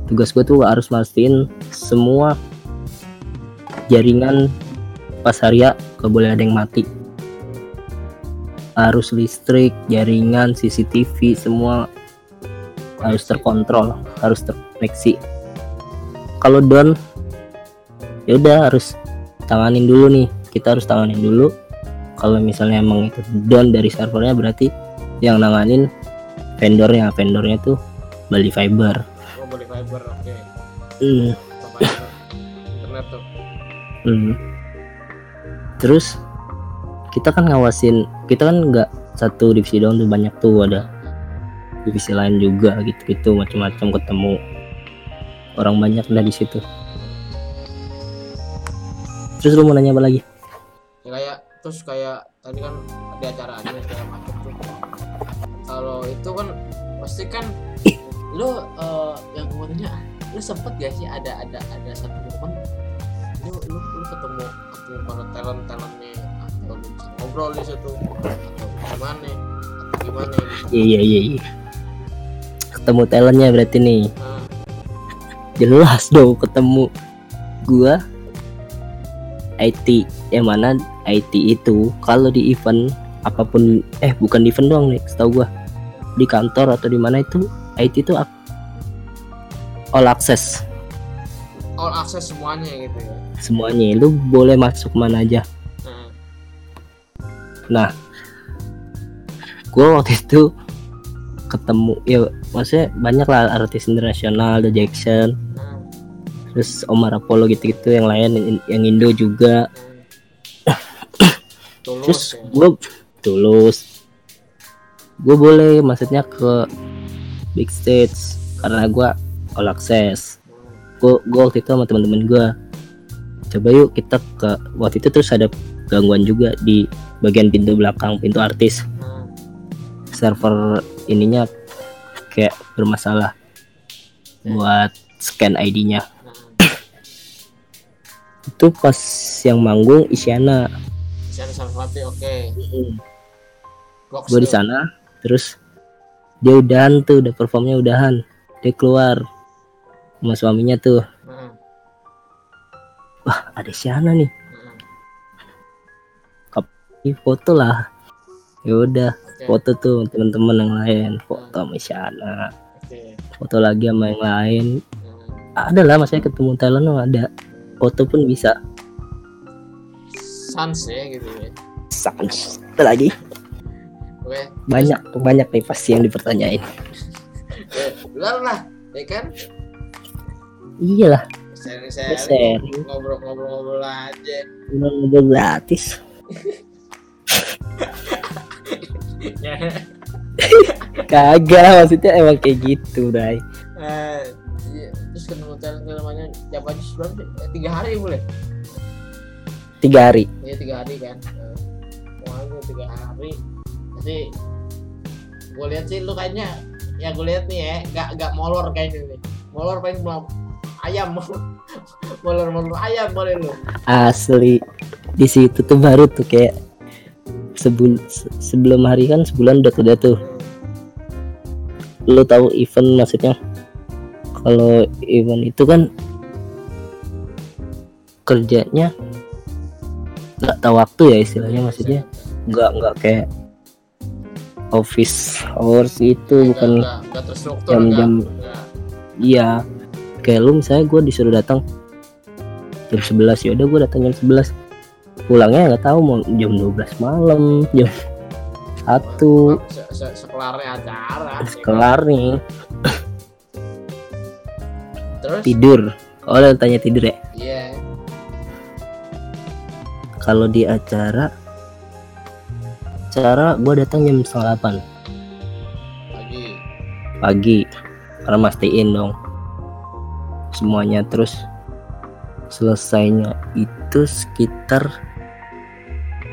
tugas gue tuh harus mastiin semua jaringan pas hari H gak boleh ada yang mati. Harus listrik jaringan CCTV semua harus terkontrol harus terkoneksi. Kalau down ya udah harus tanganin dulu nih. Kita harus tanganin dulu. Kalau misalnya emang itu down dari servernya berarti yang nanganin vendornya. Vendornya tuh Bali Fiber. Oh boleh fiber oke. Hmm, Apa itu? internet tuh. Hmm. Terus kita kan ngawasin kita kan nggak satu divisi doang tuh banyak tuh ada divisi lain juga gitu-gitu macam-macam ketemu orang banyak dah di situ. Terus lu mau nanya apa lagi? Ya kayak terus kayak tadi kan ada acaranya segala macam tuh. Kalau itu kan pasti kan lu eh, yang nanya lu sempet gak sih ada ada ada satu momen lu lu, lu ketemu ketemu para talent talentnya atau lu bisa ngobrol di situ atau gimana atau gimana gitu. Iya iya iya iya. Ketemu talentnya berarti nih. Nah, jelas dong ketemu gua. IT yang mana IT itu kalau di event apa pun eh bukan di event doang nih setahu gua. Di kantor atau di mana itu IT itu all access. All access semuanya gitu ya semuanya. Lu boleh masuk mana aja. Nah, nah gua waktu itu ketemu ya maksudnya banyak lah artis internasional The Jackson. Terus Omar Apollo gitu-gitu yang lain yang Indo juga. Tulus terus ya. gue tulus. Gue boleh maksudnya ke big stage karena gue all access. Hmm, gue gue waktu itu sama teman-teman gue coba yuk kita ke waktu itu terus ada gangguan juga di bagian pintu belakang pintu artis. Nah, server ininya kayak bermasalah buat scan ID-nya nah. itu pas yang manggung Isyana. Isyana Sarasvati oke. Box gue di sana terus dia udahan tuh udah performnya udahan. Dia keluar sama suaminya tuh wah ada Isyana nih. Ih, foto lah. Ya udah Oke. foto tuh teman-teman yang lain. Foto sama Isyana Oke. foto lagi sama yang lain. Nah, ada lah maksudnya ketemu mah ada. Hmm. foto pun bisa. Sans ya gitu ya. Sans. Lagi? Oke. Banyak banyak nih pasti yang dipertanyain. Ya lah ya kan? Iyalah sharing sharing Sharing. ngobrol ngobrol ngobrol aja ngobrol gratis kagak maksudnya emang kayak gitu Ray Eh, iya. terus ketemu challenge namanya siapa aja sebelum eh, tiga hari boleh tiga hari Iya tiga hari kan. Eh, Pokoknya gue tiga hari. Jadi gue lihat sih lu kayaknya ya gue lihat nih ya gak gak molor kayaknya nih. Molor paling ayam. Molor molor ayam boleh lu. asli. Di situ tuh baru tuh kayak sebul se- sebelum hari kan sebulan udah udah tuh. Lu tahu event maksudnya? Kalau event itu kan kerjanya nggak tahu waktu ya istilahnya maksudnya nggak nggak kayak office hours itu bukan jam-jam- nggak. Kayak lu misalnya gue disuruh datang jam 11 ya udah gue datang jam 11 pulangnya nggak tahu mau jam 12 malam jam satu Se -se Sekelarnya acara. ya kan? kelar nih Terus? tidur oh udah tanya tidur ya Iya. kalau di acara acara gue datang jam setengah delapan Lagi. pagi karena mastiin dong semuanya terus selesainya itu sekitar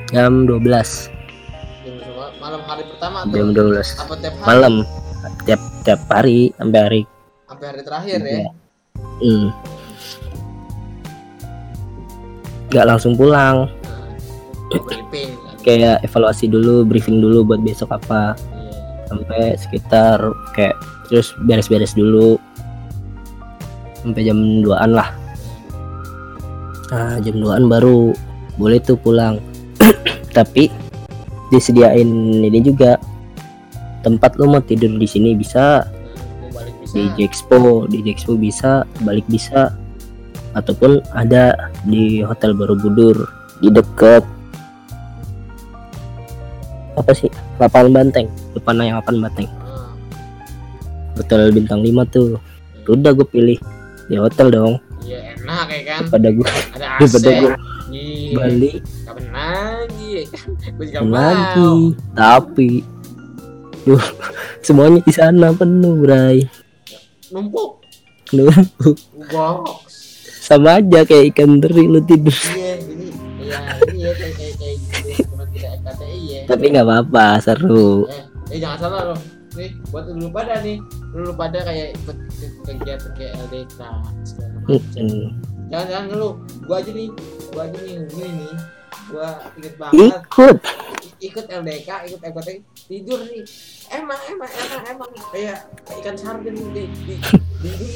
jam 12 Jam semua- malam hari pertama tuh. jam 12 Apa tiap hari? malam tiap tiap hari sampai hari Sampai hari terakhir ya. Iya. hmm. nggak langsung pulang Nah, briefing. kayak evaluasi dulu briefing dulu buat besok apa Iya. sampai sekitar kayak terus beres-beres dulu sampai jam 2an lah. Nah jam 2an baru boleh tuh pulang. Tapi disediain ini juga. Tempat lo mau tidur di sini bisa. Di Jexpo di Jexpo bisa balik bisa. Ataupun ada di Hotel Borobudur di deket. Apa sih? Lapangan banteng. Depan yang lapangan banteng. Ah, hotel bintang 5 tuh. Udah gue pilih di hotel dong Iya enak ya kan. daripada gue Ada AC. daripada gue Iya. balik Kapan lagi? Gue juga lagi mau. tapi Duh, semuanya di sana penuh bray Numpuk. Numpuk. Box. sama aja kayak ikan teri lu tidur Iya, jadi iya iya kayak kayak kayak gitu ya. tapi nggak apa-apa seru Eh, eh jangan salah loh. Nih, buat lu pada nih. Lu pada kayak ikut ikut kegiatan kayak LDK segala macam. Mm-mm. Jangan jangan lu. Gua aja nih. Gua aja nih gini nih. Gua inget banget ikut ikut LDK, ikut FKTI tidur nih. Emang emang emang emang kayak ikan sarden di di di, di,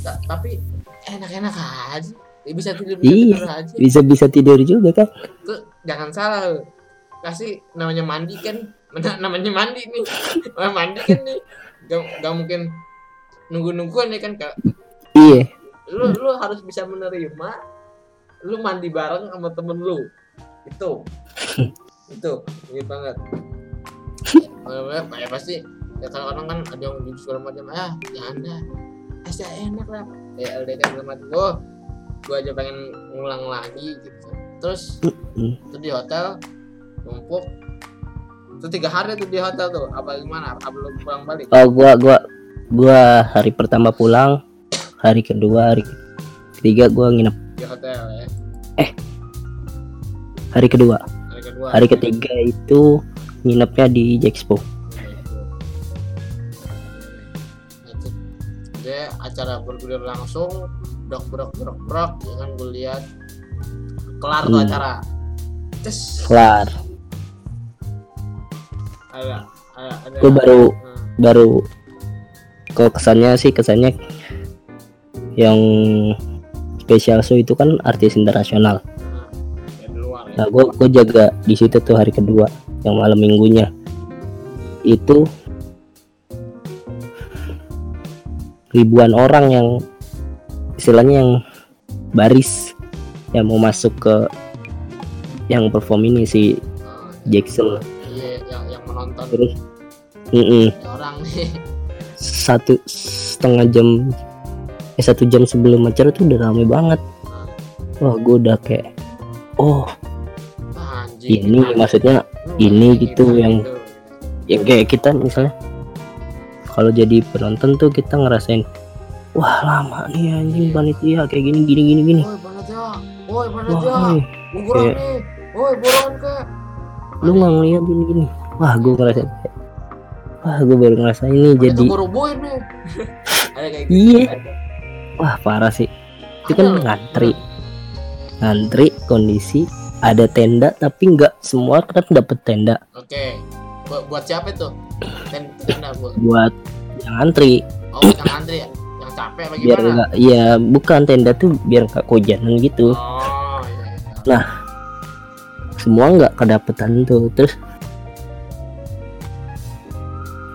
Ta- tapi enak-enak aja. Ya, bisa tidur bisa Iya. tidur aja. bisa-bisa tidur juga kan Tuh jangan salah. Kasih namanya mandi kan. Namanya mandi nih. Mandi kan nih. Gak, gak mungkin nunggu-nungguan ya kan Kak. iya Lu lu harus bisa menerima lu mandi bareng sama temen lu. Itu. itu inget banget. Ya, ya pasti ya kadang-kadang kan ada yang jujur segala macam ah jangan dah Asa enak lah ya LDK segala macam oh gua aja pengen ngulang lagi gitu terus itu di hotel numpuk itu tiga hari tuh di hotel tuh apa gimana? Apa belum pulang balik? Oh gua gua gua hari pertama pulang hari kedua hari ketiga gua nginep. Di hotel ya. Hari kedua. Hari kedua. Hari ketiga itu nginepnya di Jexpo. Dia acara bergulir langsung brok brok brok brok ya kan gue lihat kelar tuh Hmm. acara. Cus. kelar gua baru Nah, baru ke kesannya sih kesannya yang spesial show itu kan artis internasional. Nah, ya. Nah gua jaga di situ tuh hari kedua yang malam minggunya. Itu ribuan orang yang istilahnya yang baris yang mau masuk ke yang perform ini si Jackson. iya yang yang menonton terus mm-mm, orang nih. Satu setengah jam eh satu jam sebelum acara tuh udah rame banget. Wah gue udah kayak oh. Anjing ini maksudnya Lu ini gitu kan yang- yang kayak kita misalnya kalau jadi penonton tuh kita ngerasain wah lama nih anjing panitia kayak gini gini gini gini. Woi panitia. Woi panitia. Guguran kayak- nih. Woi buruan ke lu nggak ngeliat gini gini wah gue ngerasain. Kayak, wah gue baru ngerasain ini jadi jadi rubuhin nih. Kayak gitu Iya. wah parah sih. Itu kan ngantri. Ngantri kondisi ada tenda tapi nggak semua kan dapet tenda. Oke. Buat, buat siapa itu? Ten tenda buat buat yang ngantri. Oh yang antri ya? Yang capek apa biar nggak ya bukan tenda tuh biar nggak kehujanan gitu. Oh iya, iya. semua nggak kedapetan tuh. Terus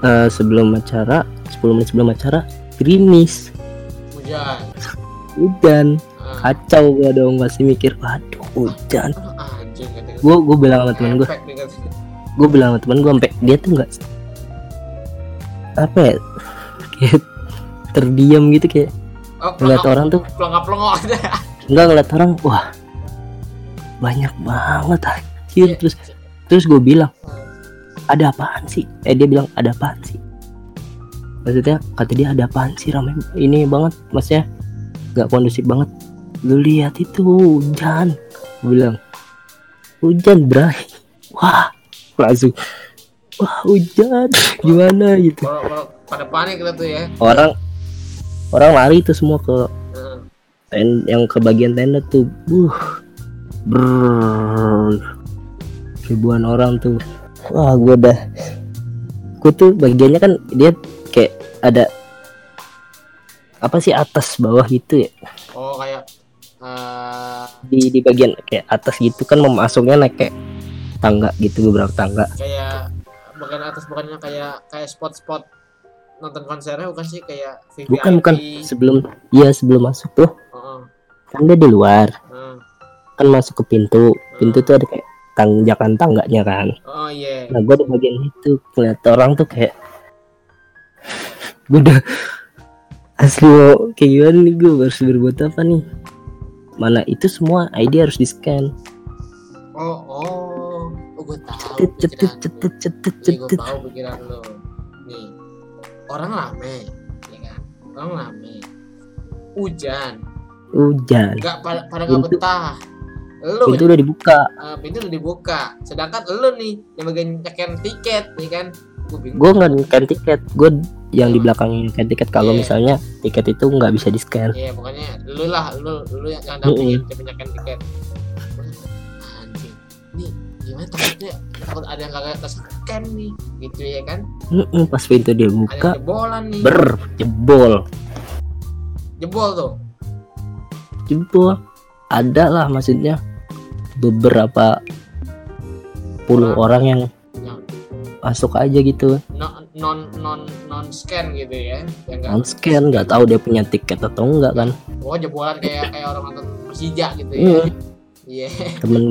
eh, sebelum acara 10 menit sebelum acara gerimis. Hujan. Hujan. Ah, kacau gua dong masih mikir waduh hujan. Kata gua gua bilang sama temen kata. gue bilang sama temen gue sampai dia tuh nggak apa ya kayak terdiam gitu kayak oh ngeliat orang tuh. pelongok nggak ngeliat orang wah banyak banget anjir. Iya. terus terus gue bilang ada apaan sih? Eh dia bilang ada apaan sih? Maksudnya kata dia ada apaan sih? Ramai ini banget maksudnya nggak kondusif banget. Lu lihat itu hujan Gua bilang. Hujan bray. Wah langsung. Wah hujan gimana? Gitu. kalau pada panik lah tuh ya. Orang orang lari tuh semua ke Heeh. ten- yang ke bagian tenda tuh buh brrrr. ribuan orang tuh wah gue udah gue tuh bagiannya kan dia kayak ada apa sih atas bawah gitu ya? Oh kayak eh di di bagian kayak atas gitu kan memasuknya naik kayak tangga gitu beberapa tangga. kayak bagian atas bukannya kayak kayak spot-spot nonton konsernya bukan sih? Kayak VVIP bukan bukan. Sebelum iya sebelum masuk tuh. Heeh, kan dia di luar. Heeh. kan masuk ke pintu. Pintu tuh ada kayak tanjakan tangganya kan? Oh iya. Nah gue di bagian itu ngeliat orang tuh kayak gue udah asli mau kayak gimana nih gue harus berbuat apa nih? Mana itu semua ID harus di scan oh oh. Oh gue tahu cetet cetet pikiran cetet cetet gue tahu pikiran lo nih. Orang rame ya kan? Orang rame. Hujan. Hujan. Nggak pada pada nggak betah lu itu udah dibuka. Eh, pintu udah dibuka. Sedangkan lu nih yang bagian nyekan tiket nih kan? Gue nggak nyekan tiket. Gue yang di belakangnya nyekan tiket. Kalau Iya. misalnya tiket itu nggak bisa di scan Iya pokoknya lu lah lu lu yang yang dampingin penyekan tiket. Anjing. Nih gimana takutnya takut ada yang kagak ke scan nih gitu ya kan? Mm-mm, pas pintu dia Ada buka jebolan nih. ber jebol. Jebol tuh. jebol ada lah maksudnya beberapa puluh orang yang masuk aja gitu non non non non scan gitu ya. Yang non scan nggak tahu dia punya tiket atau enggak kan oh jebolan kayak kayak orang nonton Persija gitu ya. Iya. Iya. temen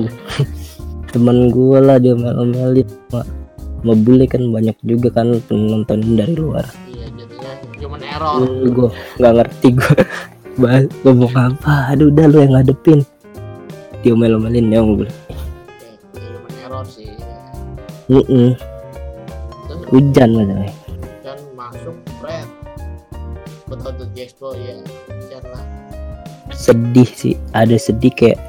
temen gue lah dia mel-melin sama, sama bule kan banyak juga kan penonton dari luar Iya jadinya human error. gue nggak ngerti gue bahas ngomong apa aduh udah lu yang ngadepin dia mel-melin ya gue human error sih. "Mm-mm, Terus hujan masalahnya dan masuk red. Betul tuh Jespo ya. Hujan lah. sedih sih ada sedih kayak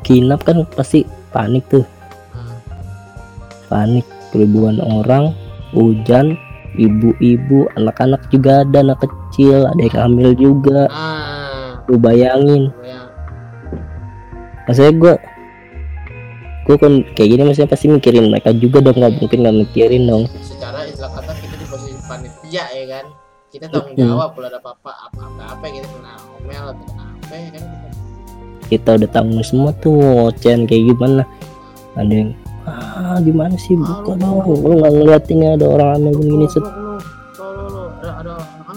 kinap kan pasti panik tuh Nah, panik ribuan orang hujan ibu-ibu anak-anak juga ada anak kecil ada yang hamil juga. Ah, lu bayangin. Ya. maksudnya gue gue kan kayak gini maksudnya pasti mikirin mereka juga dong nggak mungkin nggak mikirin dong. Secara istilah kata kita di posisi panitia ya kan? Kita tanggung jawab kalau ada apa-apa apa-apa apa kita kena omel atau kena apa ya kan? Kita kita udah tanggung semua tuh ocehan kayak gimana. Ada yang ah gimana sih? Buka dong lu nggak ngeliatin ya ada orang hamil begini set.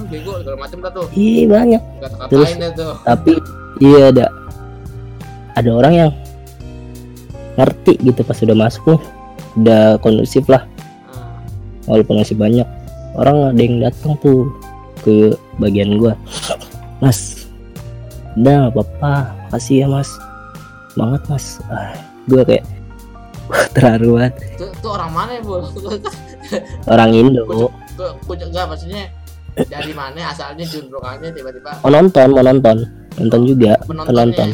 bego segala macam dah tuh. Ih banyak. Terus- tuh. tapi iya ada ada orang yang ngerti gitu pas udah masuk udah kondusif lah. Ah, walaupun masih banyak. Orang ada yang datang tuh ke bagian gua. Mas udah apa-apa. Makasih ya mas. Banget mas. Ah, gua kayak terharu banget itu, itu orang mana ya bu orang Indo. Gue gue enggak maksudnya dari mana? Asalnya juntrungannya tiba-tiba. Mau nonton mau nonton. Nonton juga penonton.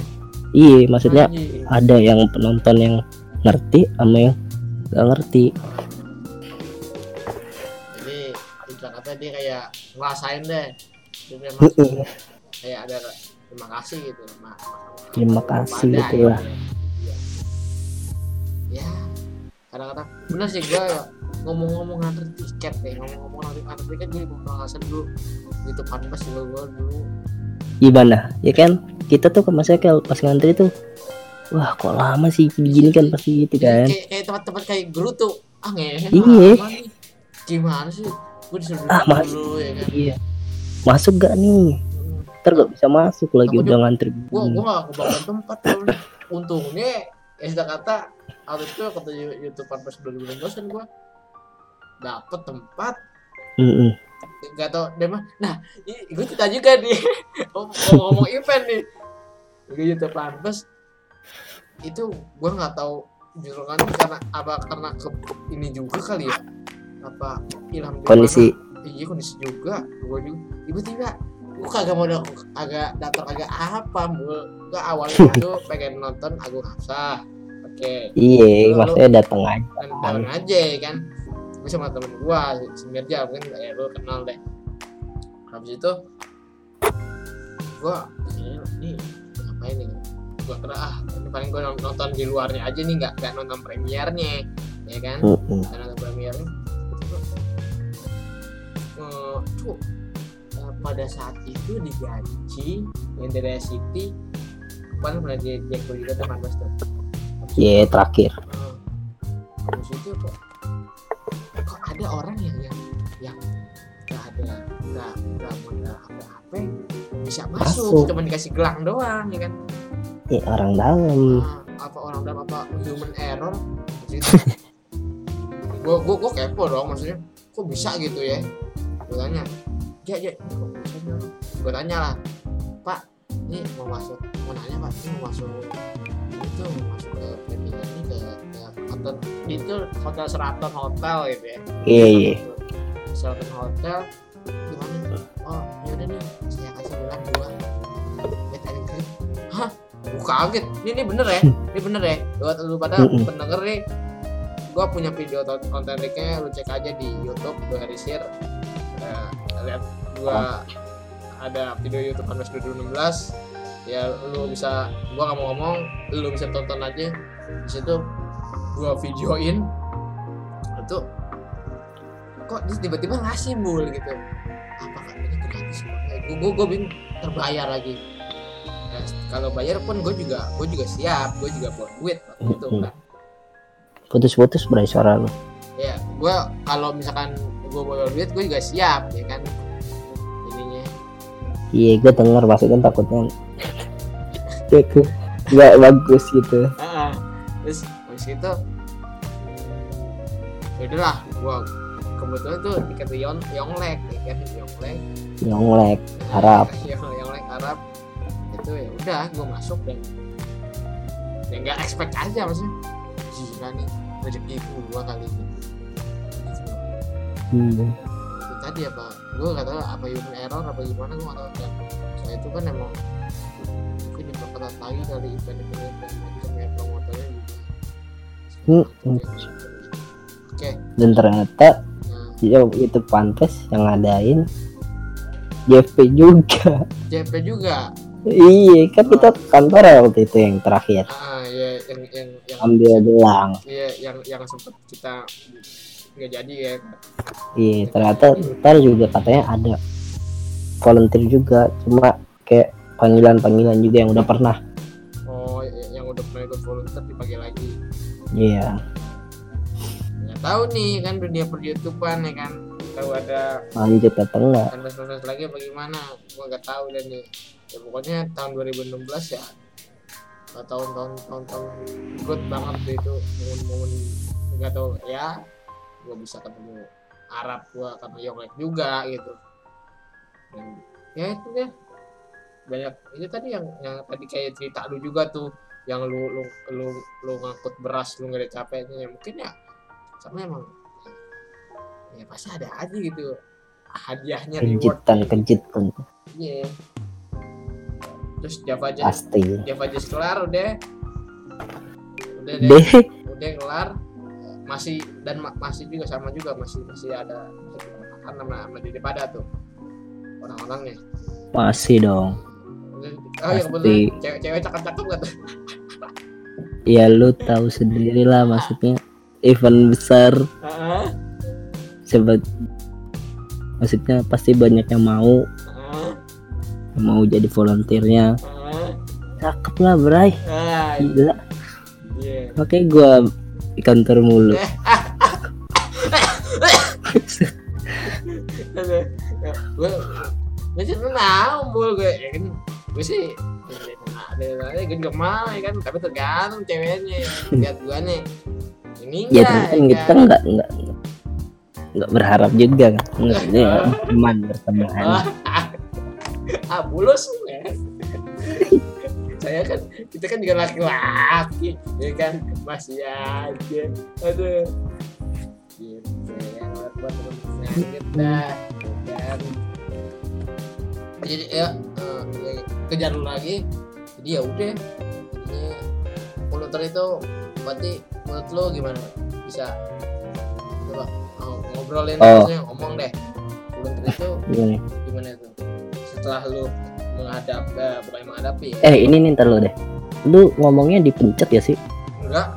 Iya maksudnya Anjing. ada yang penonton yang ngerti sama yang gak ngerti. Jadi kata dia kayak ngerasain deh. Dia kayak ada terima kasih gitu sama terima kasih gitu lah. Iya. Ya. Kadang-kadang bener sih gue ngomong-ngomong nganter tiket deh ngomong-ngomong nganter tiket gue ngasih dulu. Gitu panbas juga gue dulu. Gimana? Ya kan kita tuh ke Mas Ekel pas ngantri tuh wah kok lama sih begini kan pasti gitu kan? kayak kayak tempat-tempat kayak guru tuh ah ngehe Iya. gimana sih? Gue disuruh Ah, Mas. dulu ya kan? iya. Masuk gak nih? Ntar gak bisa masuk lagi Aku udah ngantri. gue gue gak kebangun tempat untungnya ya sudah kata waktu itu kata YouTube Panpers 2016 kan gue dapet tempat. Mm-mm. nggak tau deh mah nah gue cerita juga nih. Ngomong-ngomong event nih. Gue YouTube Panpers itu gue nggak tahu julukan karena apa karena ke ini juga kali ya? Apa ilham di kondisi. Iya kondisi juga. Gue juga tiba-tiba gue kagak mau agak datang agak apa gue awalnya itu pengen nonton Agung Hafsah oke. Iya maksudnya datang aja. datang aja ya kan? Gue sama temen gue semirja mungkin ya lu kenal deh. Habis itu gue ini ngapain nih gue kira ah ini paling gue nonton di luarnya aja nih nggak nggak nonton premiernya ya kan? Mm-mm. nggak nonton premiernya. Eh, tuh eh, pada saat itu digaji yang dari City kemarin pernah di Jack juga tuh. 14 tuh iya terakhir. Itu kok kok ada orang yang yang yang nggak ada nggak nggak apa apa bisa masuk, Masuk. cuma dikasih gelang doang ya kan? Ya orang dalam. Ah, apa orang dalam apa human error? Gue gue gue kepo dong maksudnya kok bisa gitu ya? Gue tanya ya ya kok bisa gue tanya lah pak ini mau masuk mau nanya pak ini mau masuk itu masuk ke ke, ke hotel itu hotel Sheraton Hotel gitu ya? Iya iya. Sheraton Hotel gimana? Oh yaudah nih saya kasih gelang dua. Ada klip hah? Gue kaget. Ini, ini bener ya? Ini bener ya? Buat lu pada Mm-mm. pendenger nih. Gue punya video konten linknya lu cek aja di YouTube gue Harisir uh, lihat gua ada video YouTube Anmes 2016 ya lu bisa gua nggak mau ngomong lu bisa tonton aja. Di situ gua videoin. Itu kok dia tiba-tiba ngasih mul gitu. Apa kan ini gratis kok? Gue gue gue bingung. Terbayar lagi. Ya, kalau bayar pun gue juga gue juga siap. Gue juga buat duit waktu itu Mm-mm. kan. Putus-putus berai suara lu. Ya gue kalau misalkan gue bawa duit gue juga siap ya kan. Ininya. Iya gue denger maksudnya takutnya itu nggak bagus gitu. Ah, terus habis itu ya udahlah gue kebetulan tuh tiket Yon Yonglek ya kan Yonglek. Nyonglek Arab. Yang Yonglek Arab. Itu ya udah gue masuk dan ya nggak expect aja maksudnya. Gila nih rezeki gue kali ini. Gitu. hmm. itu tadi apa gue nggak tahu apa human error apa gimana gue nggak tahu. Dan saya itu kan emang diperketat lagi kali event-event dan macam ya promotornya juga Hmm, hmm. oke. Dan ternyata nah. ya itu pantes yang ngadain JP juga. JP juga? Iya kan kita kantor ya waktu itu yang terakhir. Ah ya yang yang yang ambil gelang. ya yang yang sempat kita nggak jadi ya. Iya ternyata ntar juga katanya ada volunteer juga. Cuma kayak panggilan-panggilan juga yang udah pernah. Oh ya- yang udah pernah ikut volunteer dipakai lagi. Iya. Nggak tahu nih kan dunia per YouTubean ya kan. Tahu ada lanjut atau enggak. proses lagi apa gimana. Gua nggak tahu dan nih. Ya pokoknya tahun 2016 ya. Tahun-tahun tahun-tahun good banget tuh itu momen-momen nggak tahu. Ya gue bisa ketemu Arab gue ketemu Yonglek juga gitu. Dan, ya itu deh banyak ini tadi yang yang tadi kayak cerita lu juga tuh yang lu lu lu lu ngangkut beras lu nggak ada capeknya ya mungkin ya sama emang ya pasti ada aja gitu hadiahnya reward. Kejutan kejutan. Iya. Terus Java aja pasti. Java aja kelar udah. Udah deh udah kelar. Masih dan ma- masih juga sama juga masih masih ada kan nama nama pada tuh orang-orangnya. Masih dong oh ya Pasti. kebetulan cewek-cewek cakep-cakep gak tuh? Ya lu tahu sendiri lah maksudnya. Event besar. Heeh, sebab maksudnya pasti banyak yang mau. Yang mau jadi volunteernya. Heeh. cakep lah bray. Ah gila. Iya. Makanya gua di kantor mulu. Aduh, ya, gue gue sih tahu bul gue kan gue sih ada ada gue juga mau ya kan? Tapi tergantung ceweknya lihat gue nih. Ini ya enggak kan kita nggak nggak nggak berharap juga kan? Nggak ya, teman berteman. Ah, ah bulus ya. Saya kan kita kan juga laki-laki ya kan? Masih aja. Aduh. Gitu ya buat temen-temen kita ya kan jadi ya, ya kejar lagi. Jadi ya udah. Ini puluter itu berarti menurut lo gimana? Bisa coba ngobrolin Oh. maksudnya ngomong deh. Puluter itu Gini. gimana tuh setelah lu menghadap eh, bukan menghadapi ya? Eh ini nih ntar lu deh. Lu ngomongnya dipencet ya sih? Enggak.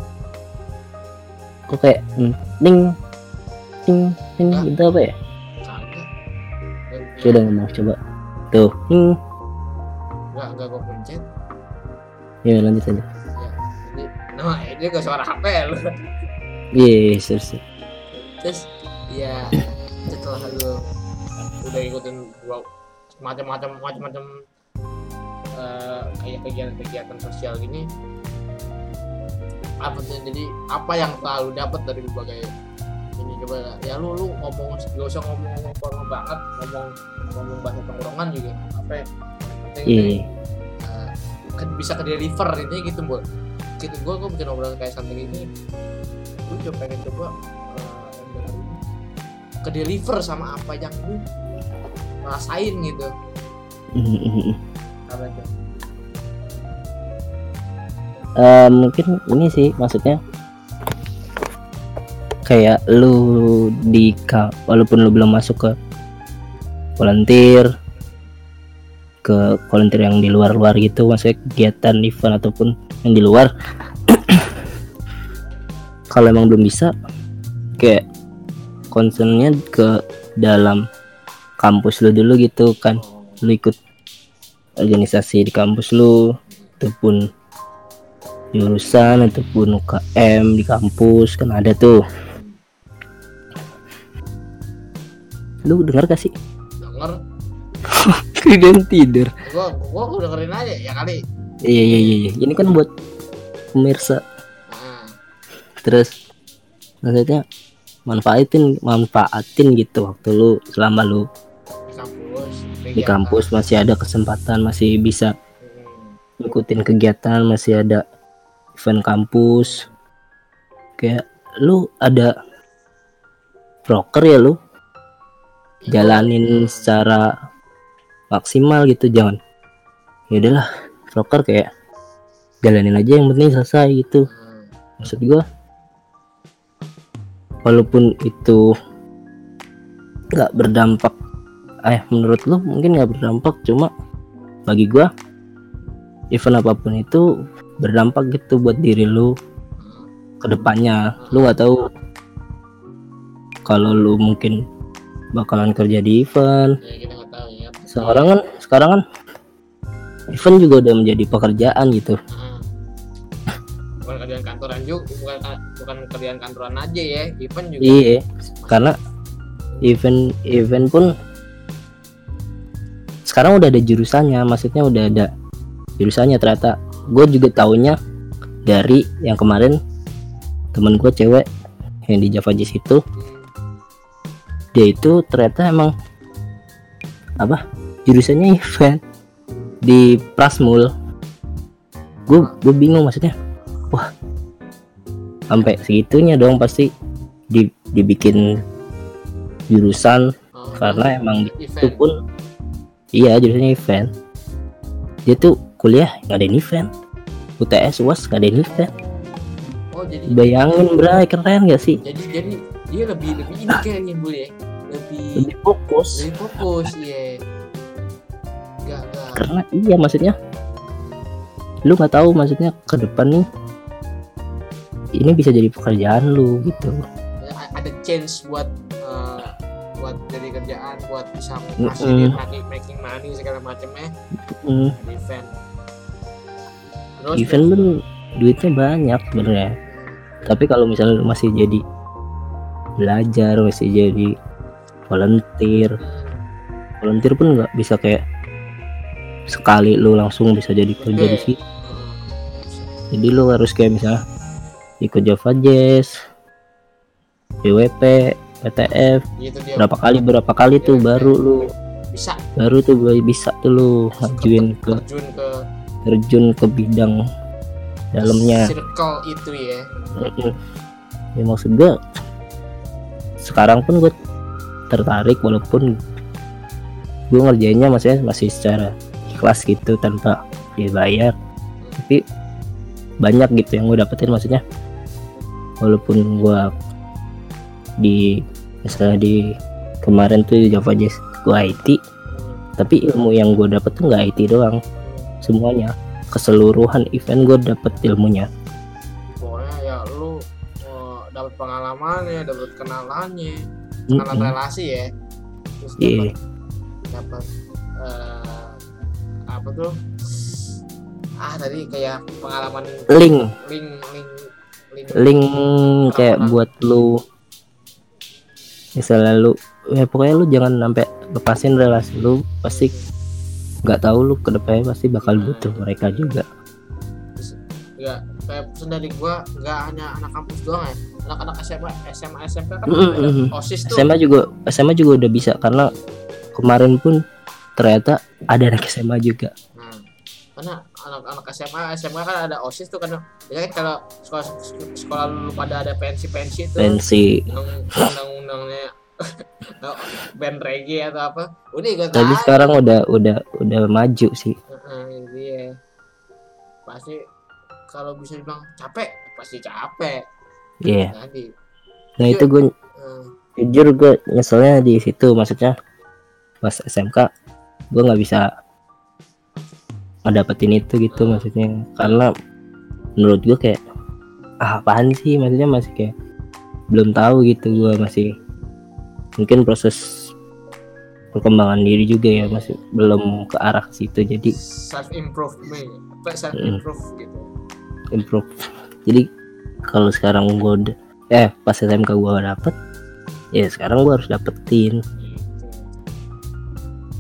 Kok kayak hmm, ding ding ding gitu apa ya? Coba ngomong coba tuh. Hmm. enggak enggak gua pencet. Ya lanjut aja. Ya jadi nah ini ke suara HP lu. Iya serius terus ya setelah lu udah ikutin gua macam-macam macam-macam eh, kayak kegiatan-kegiatan sosial gini. Apa tuh jadi apa yang telah lu dapat dari berbagai ini coba. Ya lu lu ngomong gak usah ngomong ngomong ngomong banget ngomong ngomong bahasa tongkrongan juga. Apa ya? Deh, eh, ke- bisa ke deliver ini gitu bu gitu gua gua bikin obrolan kayak santai ini. Lu coba pengen coba dengerin ke deliver sama apa yang lu rasain gitu. Apa tuh Eh, mungkin ini sih maksudnya kayak lu di walaupun lu belum masuk ke volunteer ke volunteer yang di luar-luar gitu maksudnya kegiatan event ataupun yang di luar. Kalau emang belum bisa kayak concernnya ke dalam kampus lu dulu gitu kan lu ikut organisasi di kampus lu ataupun jurusan ataupun UKM di kampus kan ada tuh lu dengar gak sih? Denger. Kalian tidur. Gua gua gua dengerin aja ya kali. Iya iya iya iya. ini kan buat pemirsa. Nah, terus maksudnya manfaatin manfaatin gitu waktu lu selama lu di kampus di kegiatan. kampus masih ada kesempatan masih bisa Hmm, ngikutin kegiatan masih ada event kampus. Kayak lu ada broker ya lu jalanin secara maksimal gitu jangan ya udahlah broker kayak jalanin aja yang penting selesai gitu. Maksud gua walaupun itu nggak berdampak eh menurut lu mungkin nggak berdampak cuma bagi gua event apa pun itu berdampak gitu buat diri lu ke depannya lu nggak tahu kalau lu mungkin bakalan kerja di event. Ya kita tahu ya. Sekarang kan sekarang kan event juga udah menjadi pekerjaan gitu. Nah, bukan kerjaan kantoran juga bukan bukan kerjaan kantoran aja ya event juga. Iya karena event event pun sekarang udah ada jurusannya maksudnya udah ada jurusannya ternyata. Gue juga taunya dari yang kemarin temen gue cewek yang di Java Jazz itu. Hmm. Dia itu ternyata emang apa jurusannya event di Prasmul. Gue gue bingung maksudnya. Wah sampai segitunya dong pasti di, dibikin jurusan Oh, karena emang itu event. pun iya jurusannya event. Dia tuh kuliah ngadain event. UTS UAS ngadain event. Oh jadi bayangin bray keren gak sih? Jadi jadi dia lebih lebih ini kayaknya bu ya lebih lebih fokus. lebih fokus ya. Gak, gak. karena iya maksudnya. Lu nggak tahu maksudnya ke depan nih ini bisa jadi pekerjaan lu gitu. A- ada chance buat eh, buat jadi kerjaan buat bisa Mm-mm. ngasih making making money segala macamnya Hmm, di event. Terus event pun duitnya banyak sebenarnya. Tapi kalau misalnya lu masih jadi belajar masih jadi volunteer. Volunteer pun nggak bisa kayak sekali lu langsung bisa jadi kerja di situ. Hmm, jadi lu harus kayak misalnya ikut Java Jazz BWP PTF gitu dia. berapa kali berapa kali tuh baru lu bisa. baru tuh baru bisa tuh lu ngajuin ke terjun ke terjun ke bidang dalamnya. circle itu ya. Ya maksud gua sekarang pun gue tertarik walaupun gue ngerjainnya maksudnya masih secara ikhlas gitu tanpa dibayar tapi banyak gitu yang gue dapetin maksudnya. Walaupun gue di misalnya di kemarin tuh di Java Jazz gue IT tapi ilmu yang gue dapet tuh nggak IT doang. Semuanya keseluruhan event gue dapet ilmunya dapat pengalamannya dapat kenalannya kenalan Mm-mm. relasi ya. Terus Iya. dapat dapat eh, apa tuh? Ah tadi kayak pengalaman link. Link link link. Link kayak buat lu. Misalnya lu ya pokoknya lu jangan sampai lepasin relasi lu pasti nggak tahu lu ke depannya pasti bakal butuh mereka juga. Ya kayak pesan dari gua nggak hanya anak kampus doang ya anak-anak SMA SMA SMP kan Mm, ada mm, mm. osis tuh SMA juga SMA juga udah bisa karena kemarin pun ternyata ada anak SMA juga Nah, karena anak-anak SMA, SMA kan ada OSIS tuh karena biasanya kan kalau sekolah sekolah lu pada ada pensi-pensi itu pensi undang-undangnya band reggae atau apa. Udah gue tapi sekarang udah udah udah maju sih itu ya. Pasti kalau bisa dibilang capek, pasti capek. Iya. Tadi. nah itu gue eh, jujur gue nyeselnya di situ maksudnya pas SMK gue nggak bisa ngedapetin itu gitu maksudnya. Karena menurut gue kayak ah, apaan sih? Maksudnya masih kayak belum tahu gitu gue masih mungkin proses perkembangan diri juga ya masih belum ke arah situ. Jadi self improvement, self improve gitu. improve. Jadi kalau sekarang gue udah eh pas SMK gue dapet ya sekarang gue harus dapetin.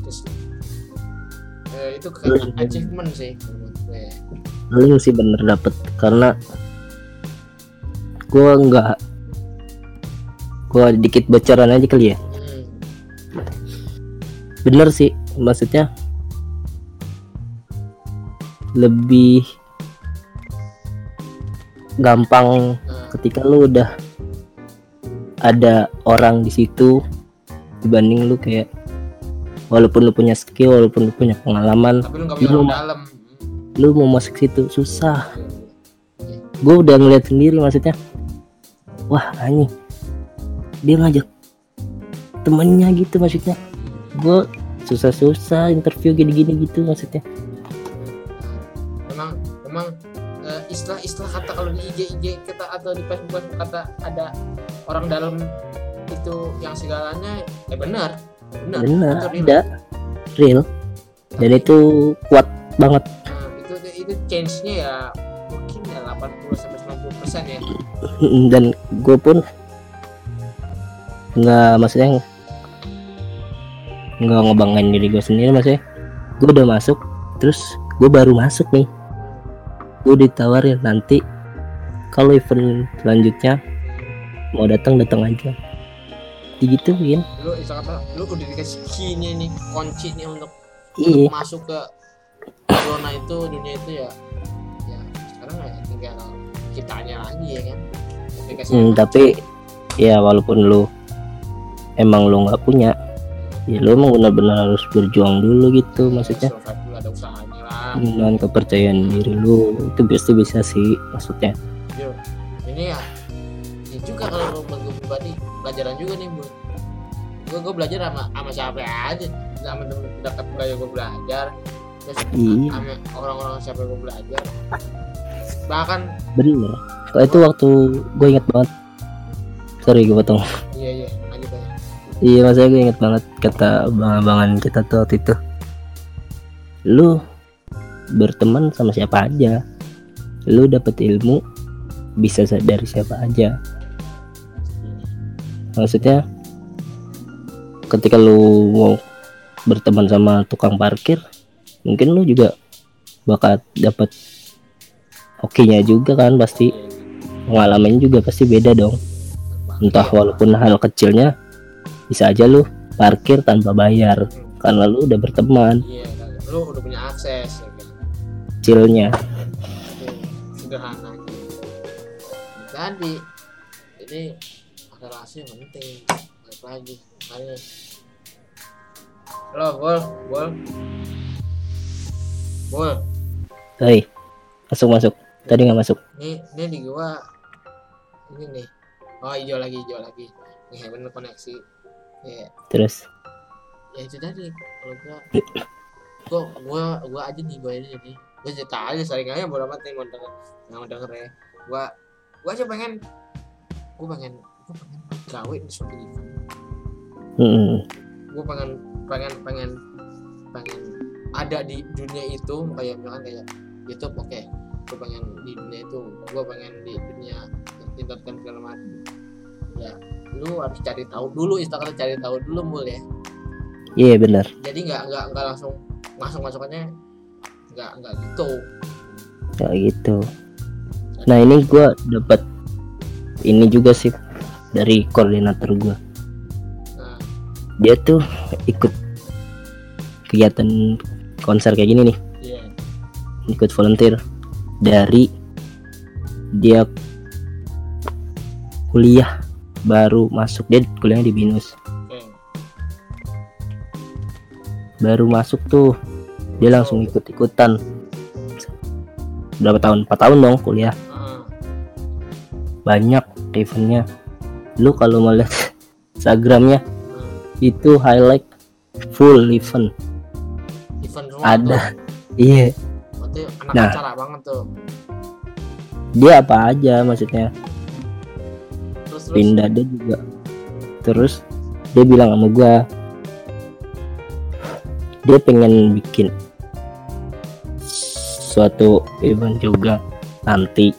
Terus eh, itu kayak achievement sih gue. paling sih bener dapet karena gua nggak gua dikit bocoran aja kali ya bener sih maksudnya lebih gampang Nah, ketika lu udah ada orang di situ dibanding lu kayak walaupun lu punya skill walaupun lu punya pengalaman tapi lu punya Lu mau- dalam. lu mau masuk situ susah Hmm. gue udah ngeliat sendiri maksudnya wah anjing dia ngajak temennya gitu maksudnya gue susah-susah interview gini-gini gitu maksudnya memang eh, istilah-istilah kata kalau di IG IG kita atau di Facebook Facebook kata ada orang dalam itu yang segalanya eh benar benar. Real. ada real. Dan itu kuat banget. Nah, itu itu change-nya ya mungkin ya 80 sampai 90 persen ya. Dan gue pun nggak maksudnya nggak ngebanggain diri gue sendiri maksudnya. Gue udah masuk terus gue baru masuk nih gue ditawarin nanti kalau event selanjutnya mau datang datang aja. Digituin lu istilah kata lu udah dikasih nya nih kunci nih untuk iya. masuk ke zona itu dunia itu ya. Ya sekarang ya tinggal kitanya lagi ya kan? Dikasih Hmm, tapi ya walaupun lu emang lu nggak punya ya lu emang benar-benar harus berjuang dulu gitu maksudnya. Dulu ada usahanya dengan kepercayaan diri lu itu pasti bisa sih maksudnya. Yo, ini ya ini juga kalau menurut gue pribadi pelajaran juga nih bu gue gue belajar sama sama siapa aja sama temen dekat gue ya gue belajar. Terus Iya. sama orang-orang siapa gue belajar. Bahkan bener. Kalau itu waktu gue inget banget. Sorry gue potong. Iya iya lanjut aja. Iya maksudnya gue inget banget kata abang-abangan kita tuh waktu itu. Lu berteman sama siapa aja. Lu dapet ilmu bisa sa- dari siapa aja. Maksudnya ketika lu mau berteman sama tukang parkir mungkin lu juga bakal dapat oke-nya juga kan pasti. Pengalamannya juga pasti beda dong. Entah walaupun hal kecilnya bisa aja lu parkir tanpa bayar karena lu udah berteman. Iya lu udah punya akses ya kan kecilnya. Sederhana. Aja tadi jadi akselerasi yang penting. Balik lagi makanya. Halo bol bol. Bol. Hei masuk masuk. Tadi nggak masuk. Ini ini di gua ini nih. Oh hijau lagi hijau lagi. Nih bener koneksi. Ya. Terus? Ya itu tadi. Kalau gua gua gua gua aja nih gua ini nih gua cerita aja sering aja bodo amat nih mau denger nggak mau denger ya. Gua gua aja pengen gua pengen gua pengen gawe di suatu event. Mm-mm. gua pengen pengen pengen pengen ada di dunia itu kayak misalkan kayak YouTube oke. Gue pengen di dunia itu gue pengen di dunia entertainment segala macam. Ya lu harus cari tahu dulu istilah cari tahu dulu mul ya. Iya benar. Jadi nggak nggak nggak langsung masuk masukannya nggak nggak gitu. Kayak gitu. Nah ini gua dapat ini juga sih dari koordinator gua. Nah. Dia tuh ikut kegiatan konser kayak gini nih. Iya. Ikut volunteer. Dari dia kuliah baru masuk. Dia kuliahnya di binus. Oke. Baru masuk tuh dia langsung ikut ikutan berapa tahun? 4 tahun dong kuliah. Banyak eventnya. Lu kalau mau lihat Instagramnya itu highlight full event. Event semua ada. tuh. iya. Berarti anak Nah. acara banget tuh. Dia apa aja maksudnya? Terus terus? Pindah dia juga. Terus dia bilang sama gua dia pengen bikin suatu event juga nanti.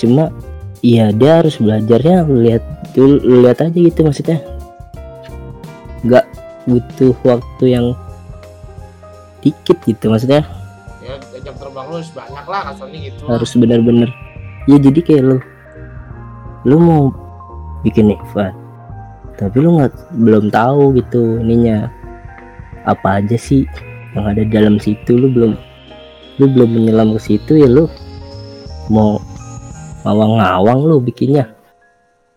Cuma iya dia harus belajarnya lihat dulu lu lihat aja gitu maksudnya. Nggak butuh waktu yang dikit gitu maksudnya. Ya jam terbang lu harus banyak lah kasarnya gitu harus benar-benar ya jadi kayak lu lu mau bikin event tapi lu nggak belum tahu gitu ininya. Apa aja sih yang ada dalam situ lu belum lu belum menyelam ke situ ya lu. Mau ngawang-ngawang lu bikinnya.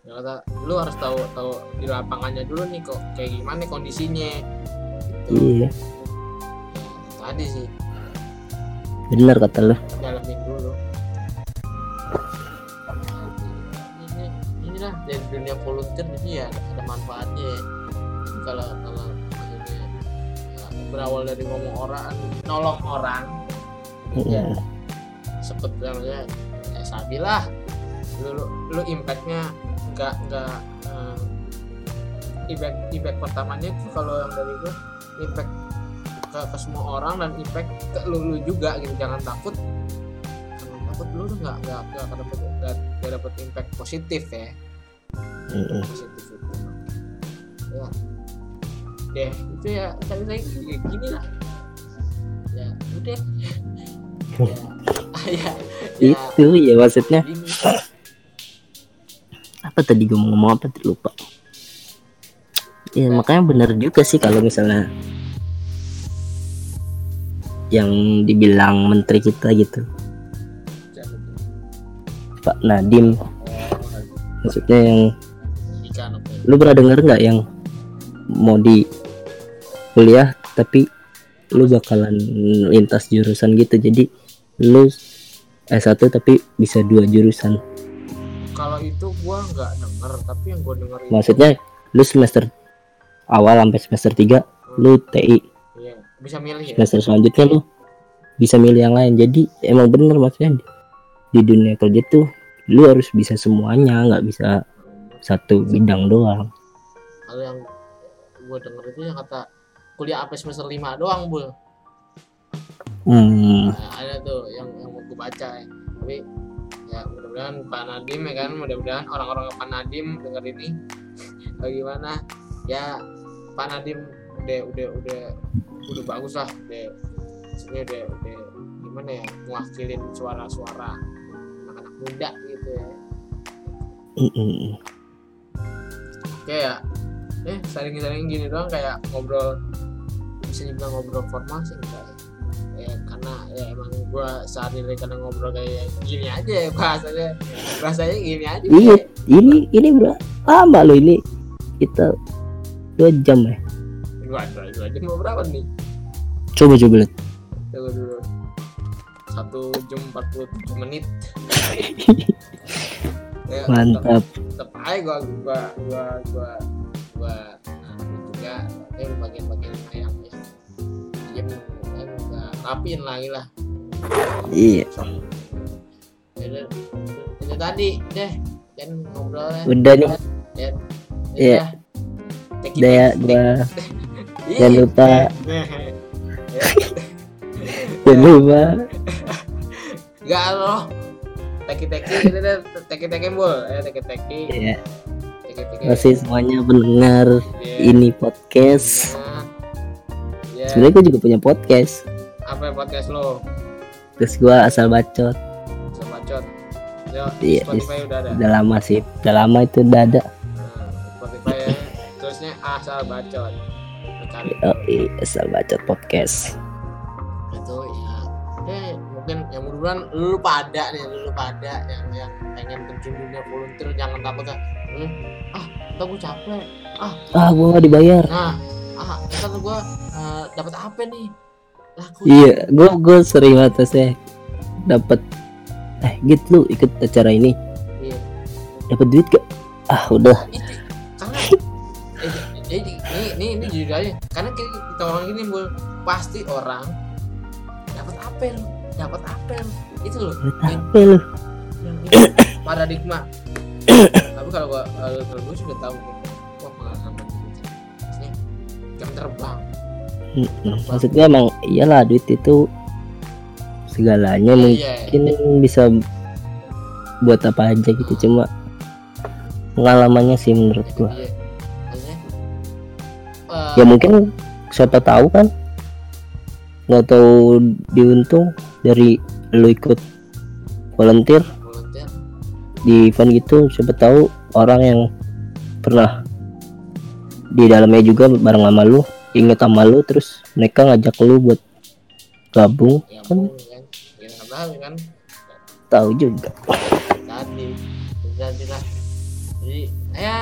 Ya kata lu harus tahu tahu di lapangannya dulu nih kok kayak gimana kondisinya. Gitu. Iya. Tadi sih. Bener kata lu. Dalamin dulu. Ini inilah dari dunia volunteer ini ya ada manfaatnya ya. kalau kalau berawal dari ngomong orang nolong orang. Ya Mm, seperti namanya ya sabi lah. Lu lu, lu impactnya nggak nggak eh, impact impact pertamanya itu kalau yang dari gua impact ke, ke semua orang dan impact ke lu, lu juga gitu. Jangan takut. Jangan takut lu tuh nggak nggak nggak dapet nggak dapet impact positif ya. Mm, mm. positif itu. Ya deh itu ya saya saya kayak gini lah. Ya udah. Ya, ya, itu ya maksudnya. Apa tadi gue mau ngomong apa? Lupa. Ya makanya benar juga sih kalau misalnya yang dibilang menteri kita gitu. Pak Nadim maksudnya yang lu pernah denger nggak yang mau di kuliah tapi lu bakalan lintas jurusan gitu. Jadi lu S1 tapi bisa dua jurusan. Kalau itu gua nggak denger, tapi yang gua denger itu maksudnya lu semester awal sampai semester 3 lu TI iya, bisa milih ya. semester selanjutnya lu bisa milih yang lain. Jadi emang bener maksudnya di, di dunia kerja tuh lu harus bisa semuanya nggak bisa satu bidang doang. Kalau yang gua denger itu yang kata kuliah sampai semester 5 doang, Bul. hmm. Nah, ada tuh yang yang mau gue baca ya. tapi ya mudah-mudahan Pak Nadim ya kan? Mudah-mudahan orang-orang Pak Nadim dengar ini. Bagaimana ya Pak Nadim udah udah udah udah bagus lah. Udah maksudnya udah udah gimana ya? Mewakilin suara-suara anak-anak muda gitu ya. Mm-mm. oke ya eh sering-sering gini doang kayak ngobrol bisa dibilang ngobrol formal sih enggak. Ya karena ya emang gua sehari-hari kadang ngobrol kayak gini aja ya bahasanya. Bahasanya gini aja. Iya. kayak, ini ini berapa lama lo ini. Kita dua jam ya. Dua dua dua jam mau berapa nih? Coba coba lihat. Tunggu dulu. Satu jam 47 menit. Ya, mantap. tetep aja gua gua gua gua gua nah, juga yang bagian-bagian yang ya yang yang gua rapiin lagi lah. Iya. Ya udah, itu tadi deh dan ngobrolnya. Udah nih ya Iya. udah. Udah ya gua Iya. jangan lupa. Ya, jangan lupa. Enggak loh. Teki-teki gitu deh, teki-teki bol, ya teki-teki, ya teki-teki. masih semuanya pendengar Iya. ini podcast Nah, Ya, sebenarnya gua juga punya podcast apa ya podcast lo? terus gua asal bacot Bisa bacot. Yo, Iya, Spotify udah ada. udah lama sih udah lama itu udah ada Nah, Spotify ya. Terusnya asal bacot. Cari oh, iya, asal bacot podcast ya. Mungkin yang mudah-mudahan lu pada nih, lu pada yang yang pengen terjun dunia volunteer jangan takut ya. Hmm, ah, entar gue capek. ah gua nggak dibayar Nah, ah, ntar gue uh, dapat apa nih? Laku. iya gua gua sering atasnya dapat eh gitu lu ikut acara ini Iya. dapat duit gak ah udah Itu karena eh, jadi ini ini ini jujur aja karena kita, kita orang bul pasti orang dapat apel dapat apel. Itu loh Dapat apa lu yang ini paradigma. Tapi kalau gua kalau, kalau gua sudah tahu wah pengalaman maksudnya jam terbang. Maksudnya emang iyalah duit itu segalanya iya mungkin bisa buat apa aja gitu cuma pengalamannya sih menurut gua. iya maksudnya eh, ya mungkin siapa tahu kan nggak tahu diuntung dari lu ikut volunteer volunteer. di event gitu siapa tahu orang yang pernah di dalamnya juga bareng sama lu inget sama lu terus mereka ngajak lu buat gabung. Ya kan ya. Nggak tahu kan? Tahu juga. Tadi jadi lah. Jadi ya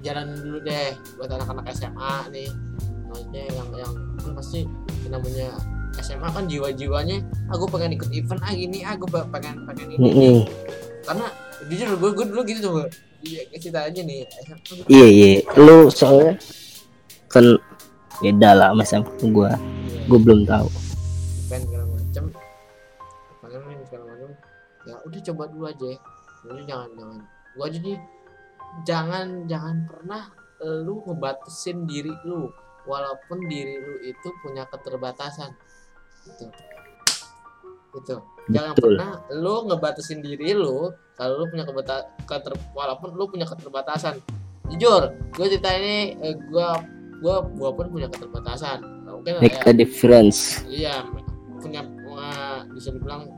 jalan dulu deh buat anak-anak SMA nih. Maksudnya yang yang kan pasti namanya SMA kan jiwa-jiwanya aku pengen ikut event ah gini aku pengen pengen ini Mm-mm. karena jujur gue gue dulu gitu tuh gue iya cerita aja nih iya iya. Lu soalnya kan beda lah sama gua. Iya, gua belum tahu. Event segala pengen main segala macem. Ya udah coba dulu aja. Jadi jangan jangan. Gua jadi jangan jangan pernah lu ngebatasin diri lu. Walaupun diri lu itu punya keterbatasan gitu. Gitu. Jangan Betul. pernah lu ngebatasin diri lu kalau lu punya kebata keter walaupun lu punya keterbatasan. Jujur gue cerita ini eh, gua gua gua pun punya keterbatasan. Mungkin make ya, a difference. Iya punya uh, bisa dibilang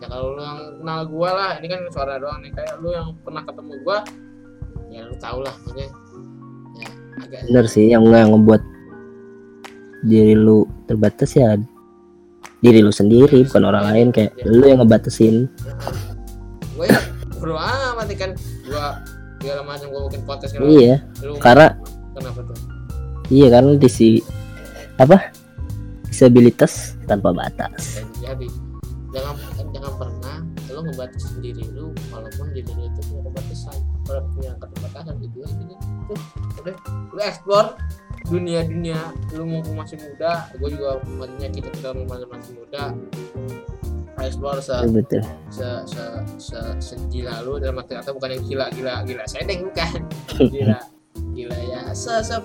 ya kalau lu yang kenal gua lah ini kan suara doang nih. Kayak lu yang pernah ketemu gua ya lu tau lah maksudnya. Ya agak bener sih yang nggak ngebuat diri lu terbatas ya diri lu sendiri bukan orang lain kayak lu yang ngebatasin. Gue ya bro amat kan. Gua segala macam gua bikin podcast segala iya lu karena kenapa tuh? iya karena di si apa? Disabilitas tanpa batas. Dan jadi jangan jangan pernah lu ngebatasi diri lu walaupun diri lu itu punya kebatasan kalau punya keterbatasan gitu ya gitu tuh udah lu explore dunia dunia lu mumpung masih muda gue juga maksudnya kita kita masih masih muda. Explore se Betul, betul. se se se segila lu dalam arti kata bukan yang gila gila gila. Sedeng bukan. Gila gila ya. Se se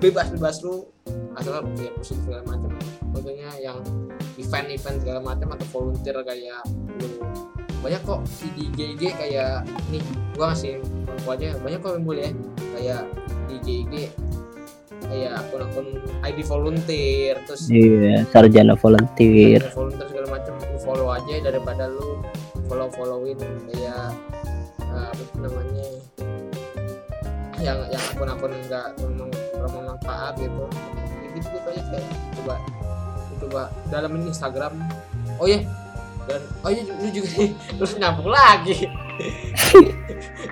bebas bebas lu asal ya positif segala macam. Contohnya yang event event segala macam atau volunteer kayak lu. Banyak kok di GG kayak nih gua ngasih info aja banyak kok yang boleh. Ya kayak di GG kayak akun-akun ID volunteer terus iya sarjana volunteer. Ada volunteer segala macam lu follow aja daripada lu follow followin kayak eh, apa itu namanya? Yang yang akun-akun enggak memang bermanfaat gitu. Ya gitu gitu aja kayak coba coba dalamin Instagram. Oh ya dan oh iya lu juga terus nyambung lagi.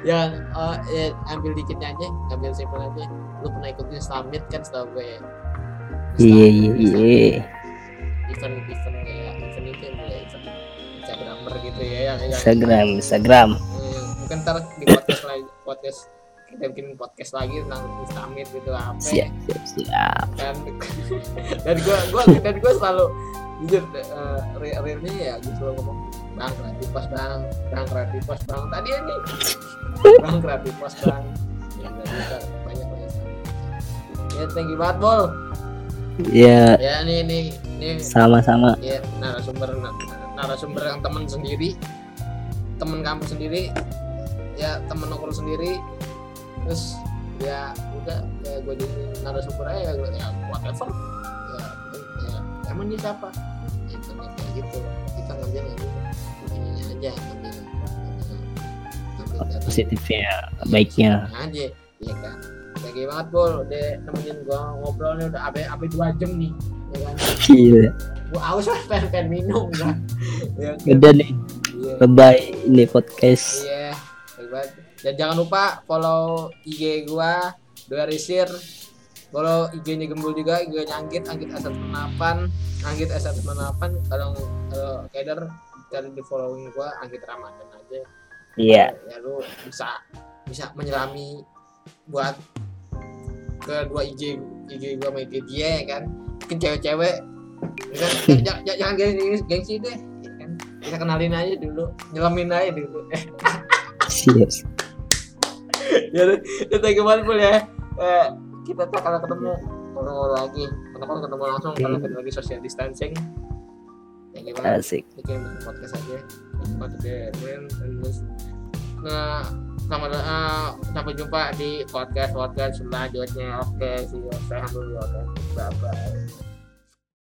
Yang eh, ya, ambil dikitnya aja ambil simpel aja lu pernah ikutin summit kan setahu gue ya. Iya iya iya event event kayak event itu yang mulai event Instagramer gitu ya yang yang Instagram Instagram. Yang mungkin ntar di podcast lagi podcast kita bikin podcast lagi tentang Instamit gitu apa siap siap siap. Dan dan gua gua dan gua selalu jujur uh, real realnya ya gue selalu ngomong bang kreatif pas bang. Bang kreatif pas bang. Tadi ini bang kreatif pas bang. Ya ya thank you banget bol. Ya. Ya ini ini ini. Sama-sama. Ya narasumber narasumber yang teman sendiri. Teman kampus sendiri. Ya teman nongkrong sendiri. Terus ya udah ya gue jadi narasumber aja ya, ya whatever. Ya, ya emang dia siapa? Ya kayak gitu. Kita ngambil ngambil ininya aja ngambil ngambil, ngambil dari positifnya baiknya. Aja ya kan Thank you banget bol udah nemenin gua ngobrol nih udah abe abe dua jam nih ya kan gila gua aus lah pengen, pengen minum kan ya kan? udah nih Iya. bye bye ini podcast Iya, banget. Dan jangan lupa follow IG gua Dua Risir. Follow IG-nya Gembul juga, IG-nya Anggit, Anggit S198, Anggit S198. Kalau kalau keder cari di following gua Anggit Ramadan aja. iya Ya lu bisa bisa menyelami buat kedua IG IG gua sama IG dia ya kan. Mungkin cewek-cewek ya kan? jangan, gengsi, gengsi deh ya kan. Kita kenalin aja dulu, nyelamin aja dulu. siap ya ya thank you banget Bul, ya. Eh, kita tuh kalau ketemu ngobrol lagi. Karena kan ketemu langsung? Karena kita lagi social distancing. You banget. Asik. Bikin podcast aja. Buat dengerin dan terus nah sama uh, sampai jumpa di podcast podcast selanjutnya. Oke see you. Saya dulu oke. Bye bye